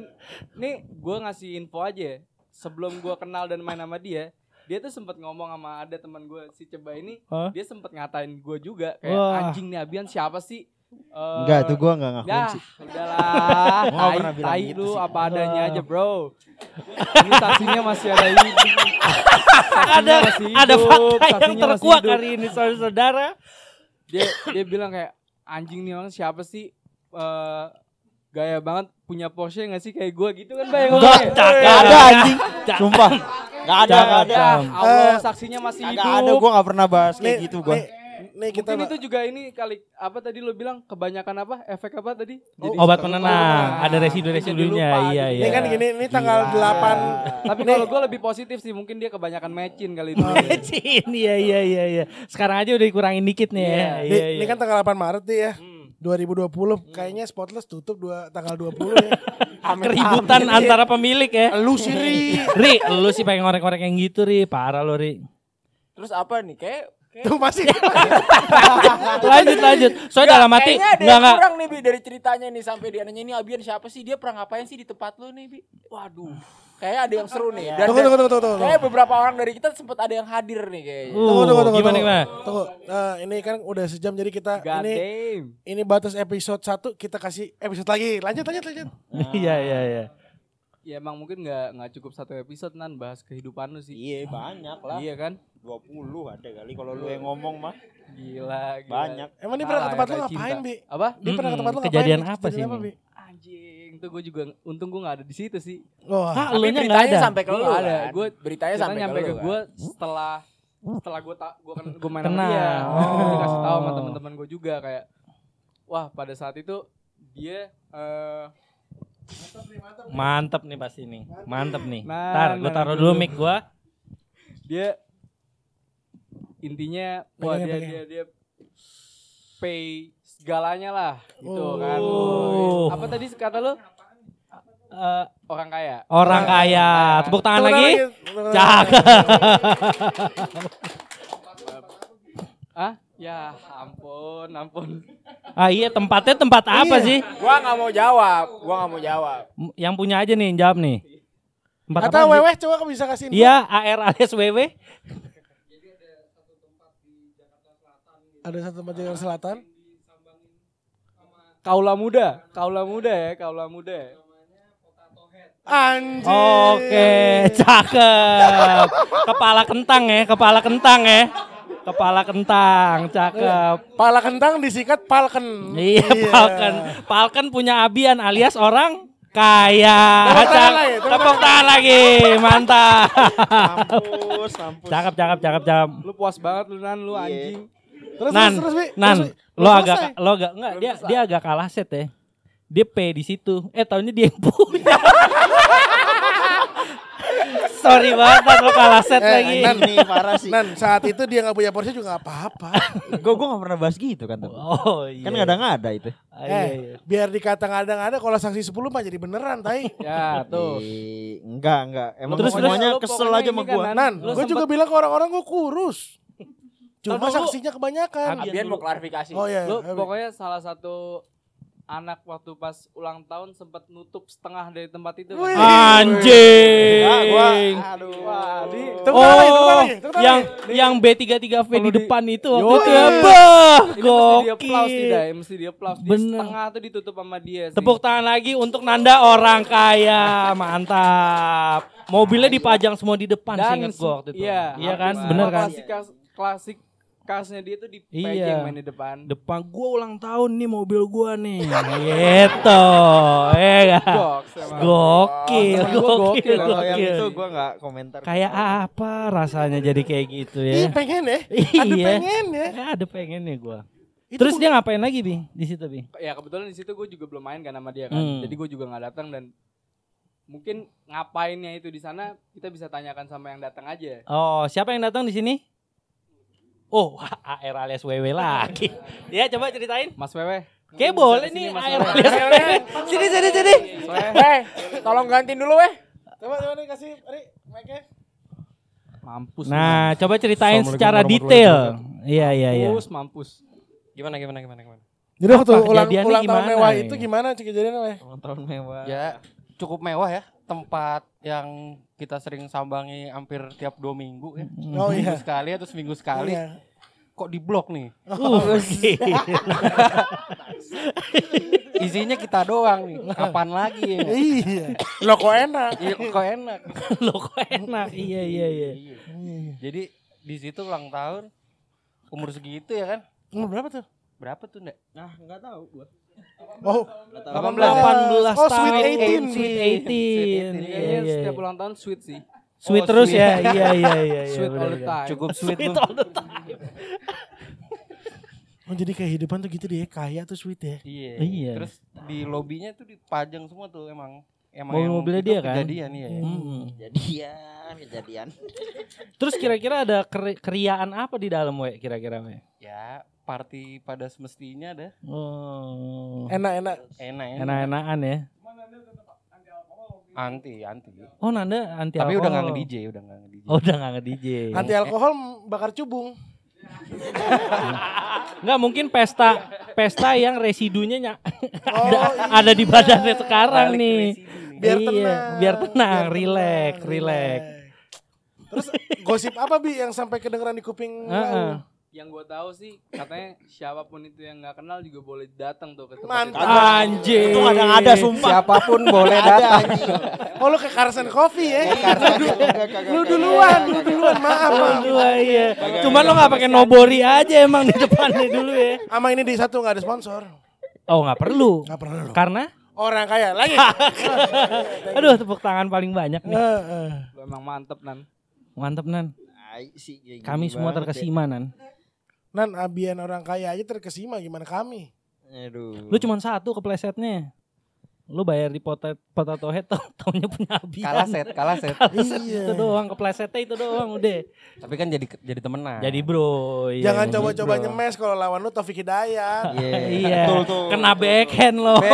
nih gue ngasih info aja ya. Sebelum gue kenal dan main sama dia, dia tuh sempat ngomong sama ada teman gue si Ceba ini, Hah? dia sempat ngatain gue juga kayak Wah. anjing nih Abian siapa sih? Eh, Enggak, tuh gue enggak ngakuin Ya, sih. udahlah. Tai, pernah bilang tai gitu lu sih. apa adanya aja, Bro. Ini masih ada ini. <laughs> ada masih ada fakta yang terkuak hari ini saudara-saudara. Dia dia bilang kayak anjing nih orang siapa sih? Eh gaya banget punya Porsche gak sih kayak gue gitu kan Bay Enggak, ngomongnya. Cakep. enggak ada anjing. Sumpah. Enggak ada, enggak ada. Allah saksinya masih hidup. Enggak ada, gue enggak pernah bahas kayak gitu gue. Nih, kita Mungkin itu juga ini kali apa tadi lu bilang kebanyakan apa? Efek apa tadi? Jadi Obat penenang, lupa. ada residu-residunya. Iya iya. Ini kan gini, ini tanggal 8 Tapi kalau gue lebih positif sih, mungkin dia kebanyakan matchin kali itu. <laughs> Cin, iya iya iya iya. Sekarang aja udah dikurangin dikit nih ya. Iya. Ini, Iya ini iya. kan tanggal 8 Maret nih ya. Hmm. 2020 kayaknya Spotless tutup dua tanggal 20 ya. <laughs> keributan antara pemilik ya. Lu sih Ri. Ri, lu sih pengen ngorek-ngorek yang gitu, Ri. Parah lu, Ri. Terus apa nih? Kayak Tuh masih <laughs> lanjut lanjut. Soalnya dalam hati ada enggak enggak. kurang nih Bi dari ceritanya nih sampai dia nanya ini Abian siapa sih? Dia pernah ngapain sih di tempat lu nih Bi? Waduh. Kayaknya ada yang seru nih. Dan, Tunggu tunggu tunggu tunggu. Kayak beberapa orang dari kita sempat ada yang hadir nih kayaknya. Uh, Tunggu tunggu tunggu. gimana tunggu. gimana? Tunggu. Nah, ini kan udah sejam jadi kita God ini damn. ini batas episode 1 kita kasih episode lagi. Lanjut lanjut lanjut. <laughs> Iya iya iya. Ya emang mungkin nggak nggak cukup satu episode nan bahas kehidupan lu sih. Iya, banyak lah. Iya kan? 20 ada kali kalau lu yang ngomong mah. Gila, gila. Banyak. Emang dia pernah ke tempat lu ngapain, cinta. Bi? Apa? Dia pernah ke tempat lu ngapain? kejadian apa sih Kejadian ini? Bi? Anjing, tuh gue juga untung gue nggak ada di situ sih. Wah. Ah, Tapi lu nya enggak beritanya ada. sampai ke Gua lu ada. kan? Gue beritanya sampai nyampe ke ke lu. gue kan? setelah setelah gue tak gue kan gue main sama dia. Oh. Dikasih tahu sama teman-teman gue juga kayak wah pada saat itu dia eh Mantep nih pasti nih. Mantep nih. Nah, Ntar gua nah, taruh dulu. dulu mic gua. dia intinya wah Pegangin, dia pegangin. dia dia pay segalanya lah gitu Oh. kan. Apa tadi kata lu? Eh, Orang kaya. orang kaya. Tepuk tangan Tepuk lagi. Tangan Cakep. <laughs> Ah, ya ampun, ampun. Ah iya tempatnya tempat apa Iya. sih? Gua nggak mau jawab. Gua nggak mau jawab. Yang punya aja nih jawab nih. Tempat Atau sih? Weweh coba kamu bisa kasih info. Iya, AR alias WW. Ada satu tempat Jakarta Selatan. Kaula muda, kaula muda ya, kaula muda. ya. Anjir. Oke, cakep. Kepala kentang ya, kepala kentang ya. Kepala kentang, cakep. Pala kentang disikat palken. Iya, Falcon. Falcon punya Abian alias orang kaya. Tepuk tangan lagi, tepuk Tepuk tangan lagi, mantap. Mampus, mampus. Cakep, cakep, cakep, cakep. Lu puas banget lu Nan, lu anjing. Terus Nan, terus terus. Nan, Terus, lo agak, selesai. lo agak, enggak, dia dia agak kalah set ya. Dia pay di situ. Eh tahunnya dia yang punya. <laughs> Sorry banget lo kalah set Eh, lagi. Nan, Ini parah sih. Nan, saat itu dia nggak punya Porsche juga nggak apa-apa. Gue gue gak pernah bahas gitu kan. Oh iya. Kan nggak ada nggak ada itu. Ah, iya, eh, iya. biar dikata ngada-ngada kalau saksi 10 mah jadi beneran, tai. <laughs> Ya tuh. Enggak enggak. Emang Terus, semuanya kesel aja sama kan, gua. Nan. Gue juga bilang ke orang-orang gue kurus. Cuma saksinya kebanyakan. Abi- Abian mau klarifikasi. Oh iya. Lu Abi. pokoknya salah satu anak waktu pas ulang tahun sempat nutup setengah dari tempat itu. Wih. Kan? Anjing. Gua aduh. Di Tepuk lagi, tepuk Oh, lagi, tepuk tangan yang lagi. yang B33V di di- depan itu waktu itu ya. Bah, ini mesti dia gokil. tidak, mesti dia applause. Dia Bener. setengah tuh ditutup sama dia sih. Tepuk tangan lagi untuk Nanda orang kaya. Mantap. Mobilnya dipajang semua di depan sih inget gua waktu itu. Iya, iya kan? Bener kan? Klasik kasnya dia tuh di Iya. main di depan. Depan gua ulang tahun nih mobil gua nih. gitu. Iya kan? Emang. Gokil, gokil, gokil, Kalau yang itu gua nggak komentar. Kayak apa rasanya jadi kayak gitu Ih, ya? pengen ya. Iya. Ada pengen ya. Ya, ada pengennya gua. Itu Terus dia ngapain lagi, Bi? Di situ, Bi? Ya kebetulan di situ gue juga belum main kan sama dia kan. Hmm. Jadi gue juga nggak datang dan mungkin ngapainnya itu di sana kita bisa tanyakan sama yang datang aja. Oh, siapa yang datang di sini? Oh, <laughs> AR alias WW lagi. <laughs> ya, coba ceritain. Mas Wewe. Mungkin boleh nih Mas AR Wewe. alias WW. Sini, sini, sini. Wewe. Eh, tolong gantiin dulu weh. Coba coba nih kasih Ari mic-nya. Mampus. Nah, coba ceritain secara detail. Iya, iya, iya. mampus, mampus. Gimana gimana gimana gimana? Jadi waktu Apa? ulang ulang tahun gimana mewah nih? itu gimana kejadiannya, Weh? Ulang tahun mewah. Ya cukup mewah ya tempat yang kita sering sambangi hampir tiap dua minggu ya. Oh Minggu iya. sekali atau seminggu sekali. Iya. Kok di blok nih? Uh, <laughs> Isinya kita doang nih. Kapan lagi ya? Iya. Lo kok enak. Iya, kok enak. <laughs> Loh kok enak. Iya, iya, iya. Jadi di situ ulang tahun umur segitu ya kan? Umur berapa tuh? Berapa tuh, Ndak? Nah, enggak tahu gua. Oh, 18 Oh, tahun. sweet 18. Sweet 18. Kayaknya Iya, iya. setiap ulang tahun sweet sih. Sweet Oh, terus sweet. ya. Iya, iya, iya. iya, <laughs> Sweet all the bener-bener. time. Cukup sweet, Sweet all the time. <laughs> oh jadi kehidupan tuh gitu deh, kaya tuh sweet ya. Iya. Iya. Terus di lobinya tuh dipajang semua tuh emang emang Mobil-mobilnya yang dia kan? Kejadian iya. Mm-mm. Kejadian, kejadian. Terus kira-kira ada keri- keriaan apa di dalam, we? Kira-kira, we? Ya, party pada semestinya ada. Oh. Enak-enak. Enak ya. Enak-enakan ya. Anti, anti. Oh, Nanda anti Tapi udah nggak nge-DJ, udah nggak nge-DJ. Oh, udah nggak nge-DJ. Anti alkohol bakar cubung. Nggak mungkin pesta pesta yang residunya ny- Oh, ada, ada di badannya sekarang Balik nih. Biar Iya, tenang. biar tenang, biar relax, tenang, relax. Terus gosip apa bi yang sampai kedengeran di kuping Heeh. lu? Yang gue tahu sih katanya siapa pun itu yang nggak kenal juga boleh datang tuh ke tempat Mantap. itu. Anjing. Itu kadang ada sumpah. Siapa pun boleh datang. Oh lu ke Carson Coffee ya? Lu Lu duluan, lu duluan, maaf. Oh, maaf. dua, iya. Cuman lo nggak pakai nobori aja emang di depannya dulu ya. Sama ini di satu nggak ada sponsor. Oh nggak perlu. Nggak perlu. Karena, Orang kaya lagi. <laughs> aduh tepuk tangan paling banyak nih. Heeh. Lu emang mantep nan. Mantep nan. Kami semua terkesima nan. Nan abian orang kaya aja terkesima gimana kami? Aduh. Lu cuma satu keplesetnya. Lu bayar di potet potato head tau taunya punya Abian. Kalah set, kalah set. Iya. Itu doang keplesetnya itu doang udah. Tapi kan jadi jadi temenan. Jadi bro. iya, Jangan coba-coba nyemes kalau lawan lu Taufik Hidayat. Iya. <laughs> Iya. Betul tuh. Kena backhand lo. <laughs>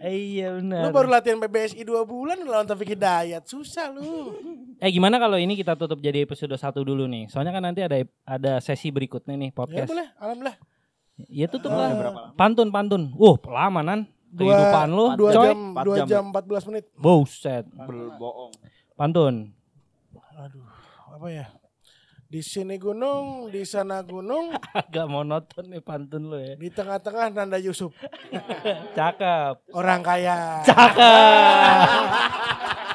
iya benar. Lu baru latihan PBSI 2 bulan lawan Taufik Hidayat. Susah lu. Eh gimana kalau ini kita tutup jadi episode satu dulu nih. Soalnya kan nanti ada ada sesi berikutnya nih Ya podcast. boleh, alhamdulillah. Ya tutup lah. Pantun pantun. Uh, lama nan. Dua, Kehidupan lu, dua coy. jam, Empat dua jam. jam 14 menit. Buset. Berbohong. Pantun. Aduh, apa ya? Di sini gunung, di sana gunung, <laughs> Agak monoton nih pantun lu ya. di tengah-tengah Nanda Yusuf. <laughs> Cakep. Orang kaya. Cakep. <laughs>